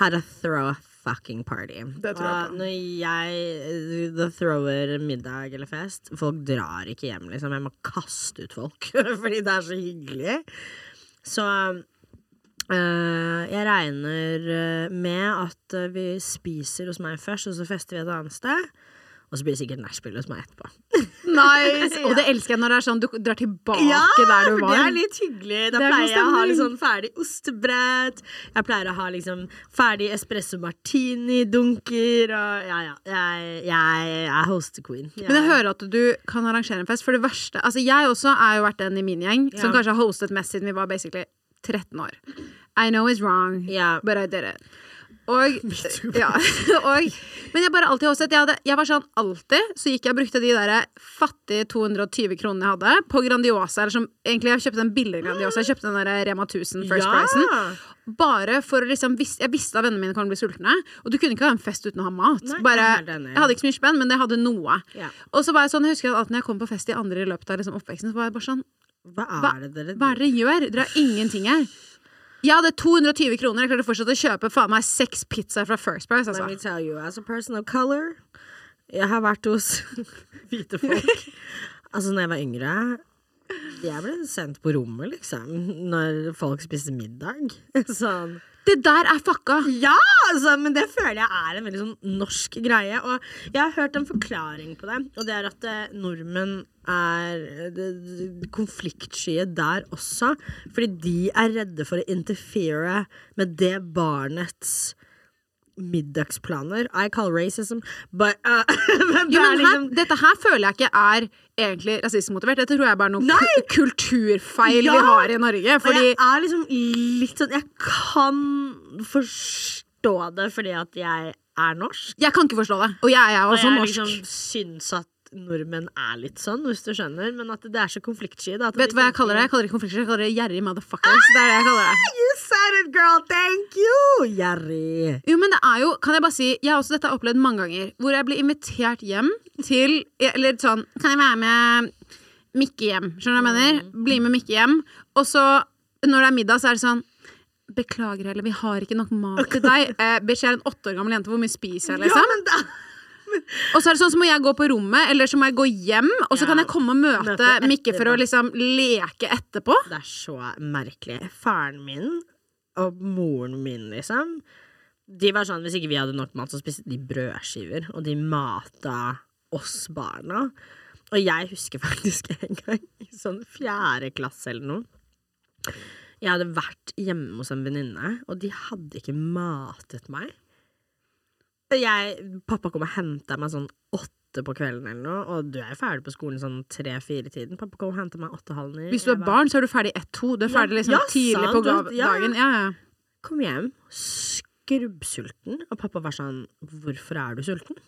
how to throw a fucking party. Det tror jeg Og på. når jeg eh, the thrower middag eller fest, folk drar ikke hjem, liksom. Jeg må kaste ut folk fordi det er så hyggelig. Så øh, jeg regner eh, med at vi spiser hos meg først, og så fester vi et annet sted. Og så blir det sikkert nachspiel hos meg etterpå. Nice! Og det elsker jeg når det er sånn du drar tilbake der du for var. det er litt hyggelig. Da er pleier jeg å ha litt sånn ferdig ostebrett. Jeg pleier å ha liksom ferdig espresso martini-dunker. Og ja, ja. Jeg, jeg er hostequeen. Jeg- Men jeg hører at du kan arrangere en fest. For det verste Altså, jeg også er jo vært den i min gjeng som kanskje har hostet mest siden vi var basically 13 år. I know it's wrong, yeah. but I did it. Og, ja, og Men jeg bare alltid hostet. Jeg, hadde, jeg var sånn alltid så gikk jeg og brukte de der fattige 220 kronene jeg hadde, på Grandiosa. Eller som egentlig jeg kjøpte en billigere Grandiosa. Jeg kjøpte den der Rema 1000 First Ja. Pricen. Bare for å liksom Jeg visste at vennene mine kom til å bli sultne. Og du kunne ikke ha en fest uten å ha mat. Nei, Bare, jeg hadde ikke så mye spenn, men jeg hadde noe. Ja. Og så var jeg sånn, jeg husker at når jeg kom på fest i andre i løpet av liksom oppveksten, så var jeg bare sånn Hva Hva, er det dere hva er det dere gjør? Dere har ingenting her. Jeg hadde 220 kroner. Jeg klarte fortsatt å kjøpe faen meg seks pizzaer fra First Price. Let me Altså. tell you, as a person of color Jeg har vært hos hvite folk. altså, når jeg var yngre Jeg ble sendt på rommet, liksom, når folk spiste middag. Sånn. Det der er fucka! Ja, altså, men det føler jeg er en veldig sånn norsk greie. Og jeg har hørt en forklaring på det, og det er at eh, nordmenn er eh, det- der også. Fordi de er redde for å interfere med det barnets middagsplaner. I call racism, but uh, men Jo, er men her, liksom dette her føler jeg ikke er egentlig rasismemotivert. Dette tror jeg bare er noe Nei! kulturfeil Ja! vi har i Norge. Og Fordi jeg er liksom litt sånn Jeg kan forstå det fordi at jeg er norsk. jeg kan ikke forstå det. Og jeg er Og også jeg norsk. liksom syns at nordmenn er litt sånn, hvis du skjønner. Men at det er så konfliktsky. da, at Vet du hva jeg kaller det? Jeg kaller det konfliktsky, jeg kaller det gjerrig motherfuckers. Det er det jeg kaller det. You said it, girl! Thank you! Gjerrig. Jo, men det er jo, kan jeg bare si Jeg har også dette opplevd mange ganger Hvor jeg blir invitert hjem til Eller sånn, kan jeg være med Mikke hjem, skjønner du hva jeg mener? Bli med Mikke hjem Og så, når det er middag, så er det sånn Beklager, eller vi har ikke nok mat til deg eh, Bitch, jeg er en åtte år gammel jente Hvor mye spiser jeg, liksom? Ja, men da, Og så er det sånn, så må jeg gå på rommet Eller så må jeg gå hjem Og så Ja, kan jeg komme og møte, møte Mikke For å liksom leke etterpå det er så merkelig. Faren min og moren min, liksom De var sånn, Hvis ikke vi hadde nok mat, så spiste de brødskiver, og de mata oss barna. Og jeg husker faktisk en gang, i sånn fjerde klasse eller noe Jeg hadde vært hjemme hos en venninne, og de hadde ikke matet meg. Jeg, pappa kom og henta meg sånn åtte på kvelden eller noe, og du er jo ferdig på skolen sånn tre-fire-tiden. Pappa kom og henta meg åtte-halv ni. Hvis du er barn, så er du ferdig ett-to. Du er ferdig liksom ja, tidlig på sant, på du, ja. dagen. Ja, ja. kom hjem skrubbsulten, og pappa var sånn 'Hvorfor er du sulten?'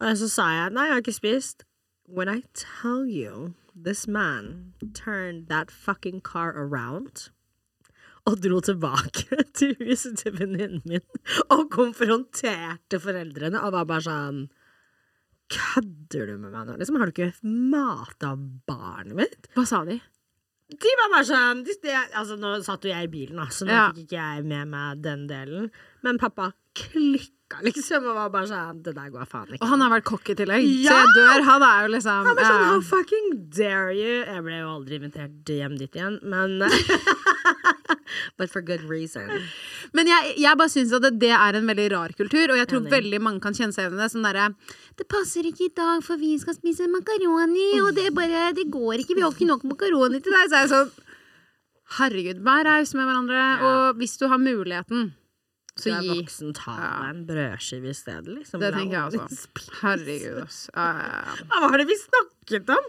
Og så sa jeg 'Nei, jeg har ikke spist'. When I tell you this man turned that fucking car around og dro tilbake til huset til venninnen min og konfronterte foreldrene og var bare sånn Kødder du med meg nå? Liksom, har du ikke mata barnet mitt? Hva sa de? De var bare sånn de, de, altså, Nå satt jo jeg i bilen, så nå Ja. fikk ikke jeg med meg den delen. Men pappa klikka liksom og var bare sånn Det der går faen ikke. Og han har vært kokk i tillegg. Så jeg dør. Han er jo liksom Han er sånn, ja. How fucking dare you? Jeg ble jo aldri invitert hjem dit igjen, men But for good reason. Men jeg, jeg bare syns at det, det er en veldig rar kultur, og jeg tror Enig. veldig mange kan kjenne seg igjen i det. Sånn derre Det passer ikke i dag, for vi skal spise makaroni, og det bare Det går ikke, vi har ikke nok makaroni til deg. Så er jeg sånn Herregud, vær raus med hverandre, og hvis du har muligheten, Du så er voksen, ta Ja. en brødskive i stedet, liksom. Det tenker jeg også. Herregud, ass. Ja, ja, ja. Hva var det vi snakket om?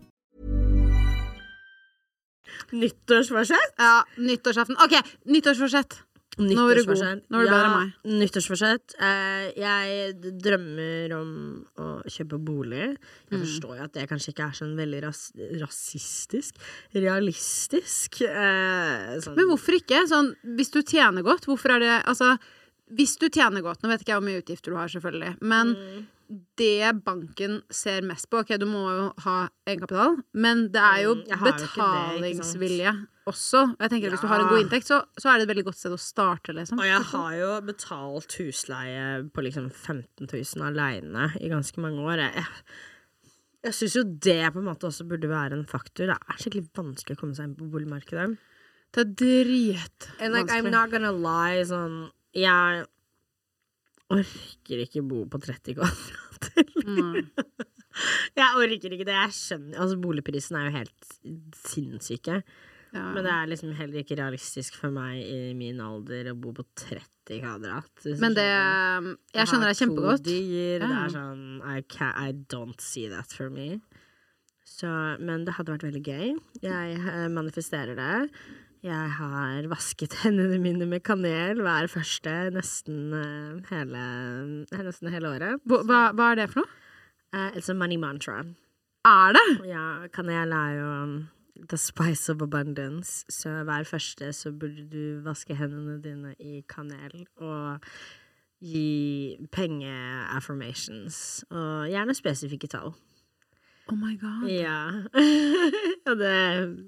Nyttårsforsett? ja, nyttårsaften. OK, nyttårsforsett. Nå var du god. Nå var du bedre enn meg. Ja, nyttårsforsett. Eh, jeg drømmer om å kjøpe bolig. Jeg Mm. forstår jo at det kanskje ikke er sånn veldig ras rasistisk. Realistisk. Eh, sånn. Men hvorfor ikke? Sånn, hvis du tjener godt, hvorfor er det Altså, hvis du tjener godt Nå vet ikke jeg hvor mye utgifter du har, selvfølgelig, men Mm. Det banken ser mest på Ok, du må jo ha egenkapital, men det er jo Mm, jo det, betalingsvilje også. Jeg tenker at Hvis du har en god inntekt, så, så er det et veldig godt sted å starte, liksom. Og jeg har jo betalt husleie på liksom 15 000 aleine i ganske mange år. Jeg, jeg syns jo det på en måte også burde være en faktor. Det er skikkelig vanskelig å komme seg inn på boligmarkedet. Det er dritvanskelig. And like, I'm not gonna lie, sånn Jeg orker ikke bo på 30 kvadrat. Mm. Jeg orker ikke det. Jeg skjønner Altså, boligprisen er jo helt sinnssyke. Ja. Men det er liksom heller ikke realistisk for meg i min alder å bo på 30 kvadrat. Men det. Jeg skjønner deg kjempegodt. dyr. Det er sånn I, can, I don't see that for me. Så, men det hadde vært veldig gøy. Jeg eh, manifesterer det. Jeg har vasket hendene mine med kanel hver første nesten eh, hele, nesten hele året. Hva, hva- er det for noe? Uh, it's a money mantra. Er det? Ja, kanel er jo um, the spice of abundance. Så hver første så burde du vaske hendene dine i kanel og gi penge-affirmations. Og gjerne spesifikke tall. Oh my god. Ja. Og det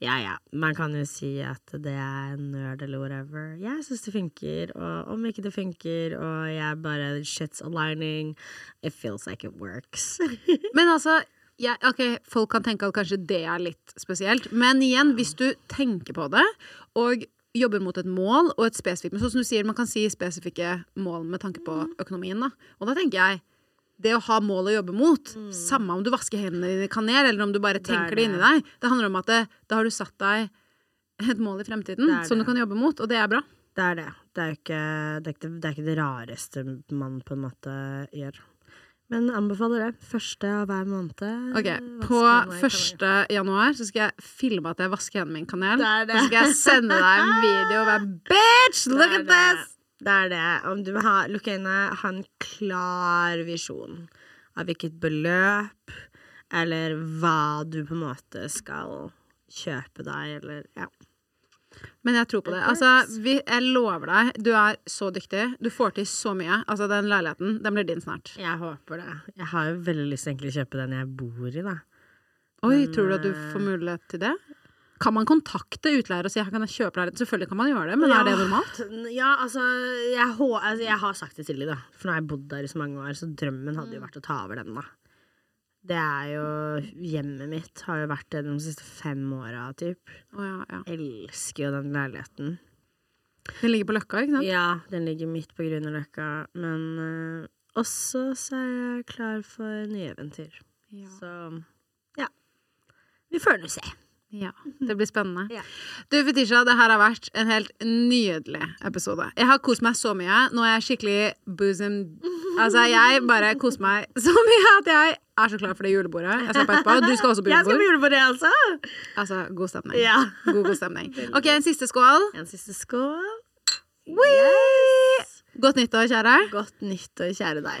Ja, ja. Man kan jo si at det er nerd eller whatever. Jeg syns det funker, og om ikke det funker, og jeg bare shit's aligning, it feels like it works. Men altså ja, ok, Folk kan tenke at kanskje det er litt spesielt, men igjen, hvis du tenker på det og jobber mot et mål og et spesifikt Men sånn som du sier, man kan si spesifikke mål med tanke på økonomien, da. Og da tenker jeg det å ha mål å jobbe mot, samme om du vasker hendene dine i kanel, eller om du bare er tenker det inni det. deg, det handler om at det, da har du satt deg et mål i fremtiden som du kan jobbe mot, og det er bra. Det er det. Det er ikke det, er ikke, det, er ikke det rareste man på en måte gjør. Men anbefaler det. Første av hver måned. Ok, På 1. januar så skal jeg filme at jeg vasker hendene mine i kanel. Det er det. Og så skal jeg sende deg en video og være Bitch, look at this! Det er det. Om du vil ha, Lukk øynene, ha en klar visjon av hvilket beløp eller hva du på en måte skal kjøpe deg, eller ja. Men jeg tror på det. Altså, vi, jeg lover deg, du er så dyktig. Du får til så mye. Altså, den leiligheten, den blir din snart. Jeg håper det. Jeg har jo veldig lyst til å kjøpe den jeg bor i, da. Oi, Men, tror du at du eh, får mulighet til det? Kan man kontakte utleier og si kan jeg kjøpe leiligheten? Selvfølgelig kan man gjøre det, men er det normalt? Ja, altså jeg, altså jeg har sagt det til dem, da. For nå har jeg bodd der i så mange år, så drømmen hadde jo vært å ta over den, da. Det er jo Hjemmet mitt har jo vært det de siste fem åra, typ. Oh, ja, ja. Elsker jo den leiligheten. Den ligger på Løkka, ikke sant? Ja, den ligger midt på Grünerløkka, men eh, også så er jeg klar for nye eventyr. Ja. Så ja. Vi får nå se. Ja, det blir spennende. Ja. Du, Fetisha, det her har vært en helt nydelig episode. Jeg har kost meg så mye. Nå er jeg skikkelig bosom Altså, jeg bare koser meg så mye at jeg er så klar for det julebordet jeg skal på etterpå. Du skal også på Jeg skal på julebord. altså. Altså, god stemning. Ja. God, god stemning. OK, en siste skål. En siste skål. Yes! Godt nyttår, kjære. Godt nyttår, kjære deg.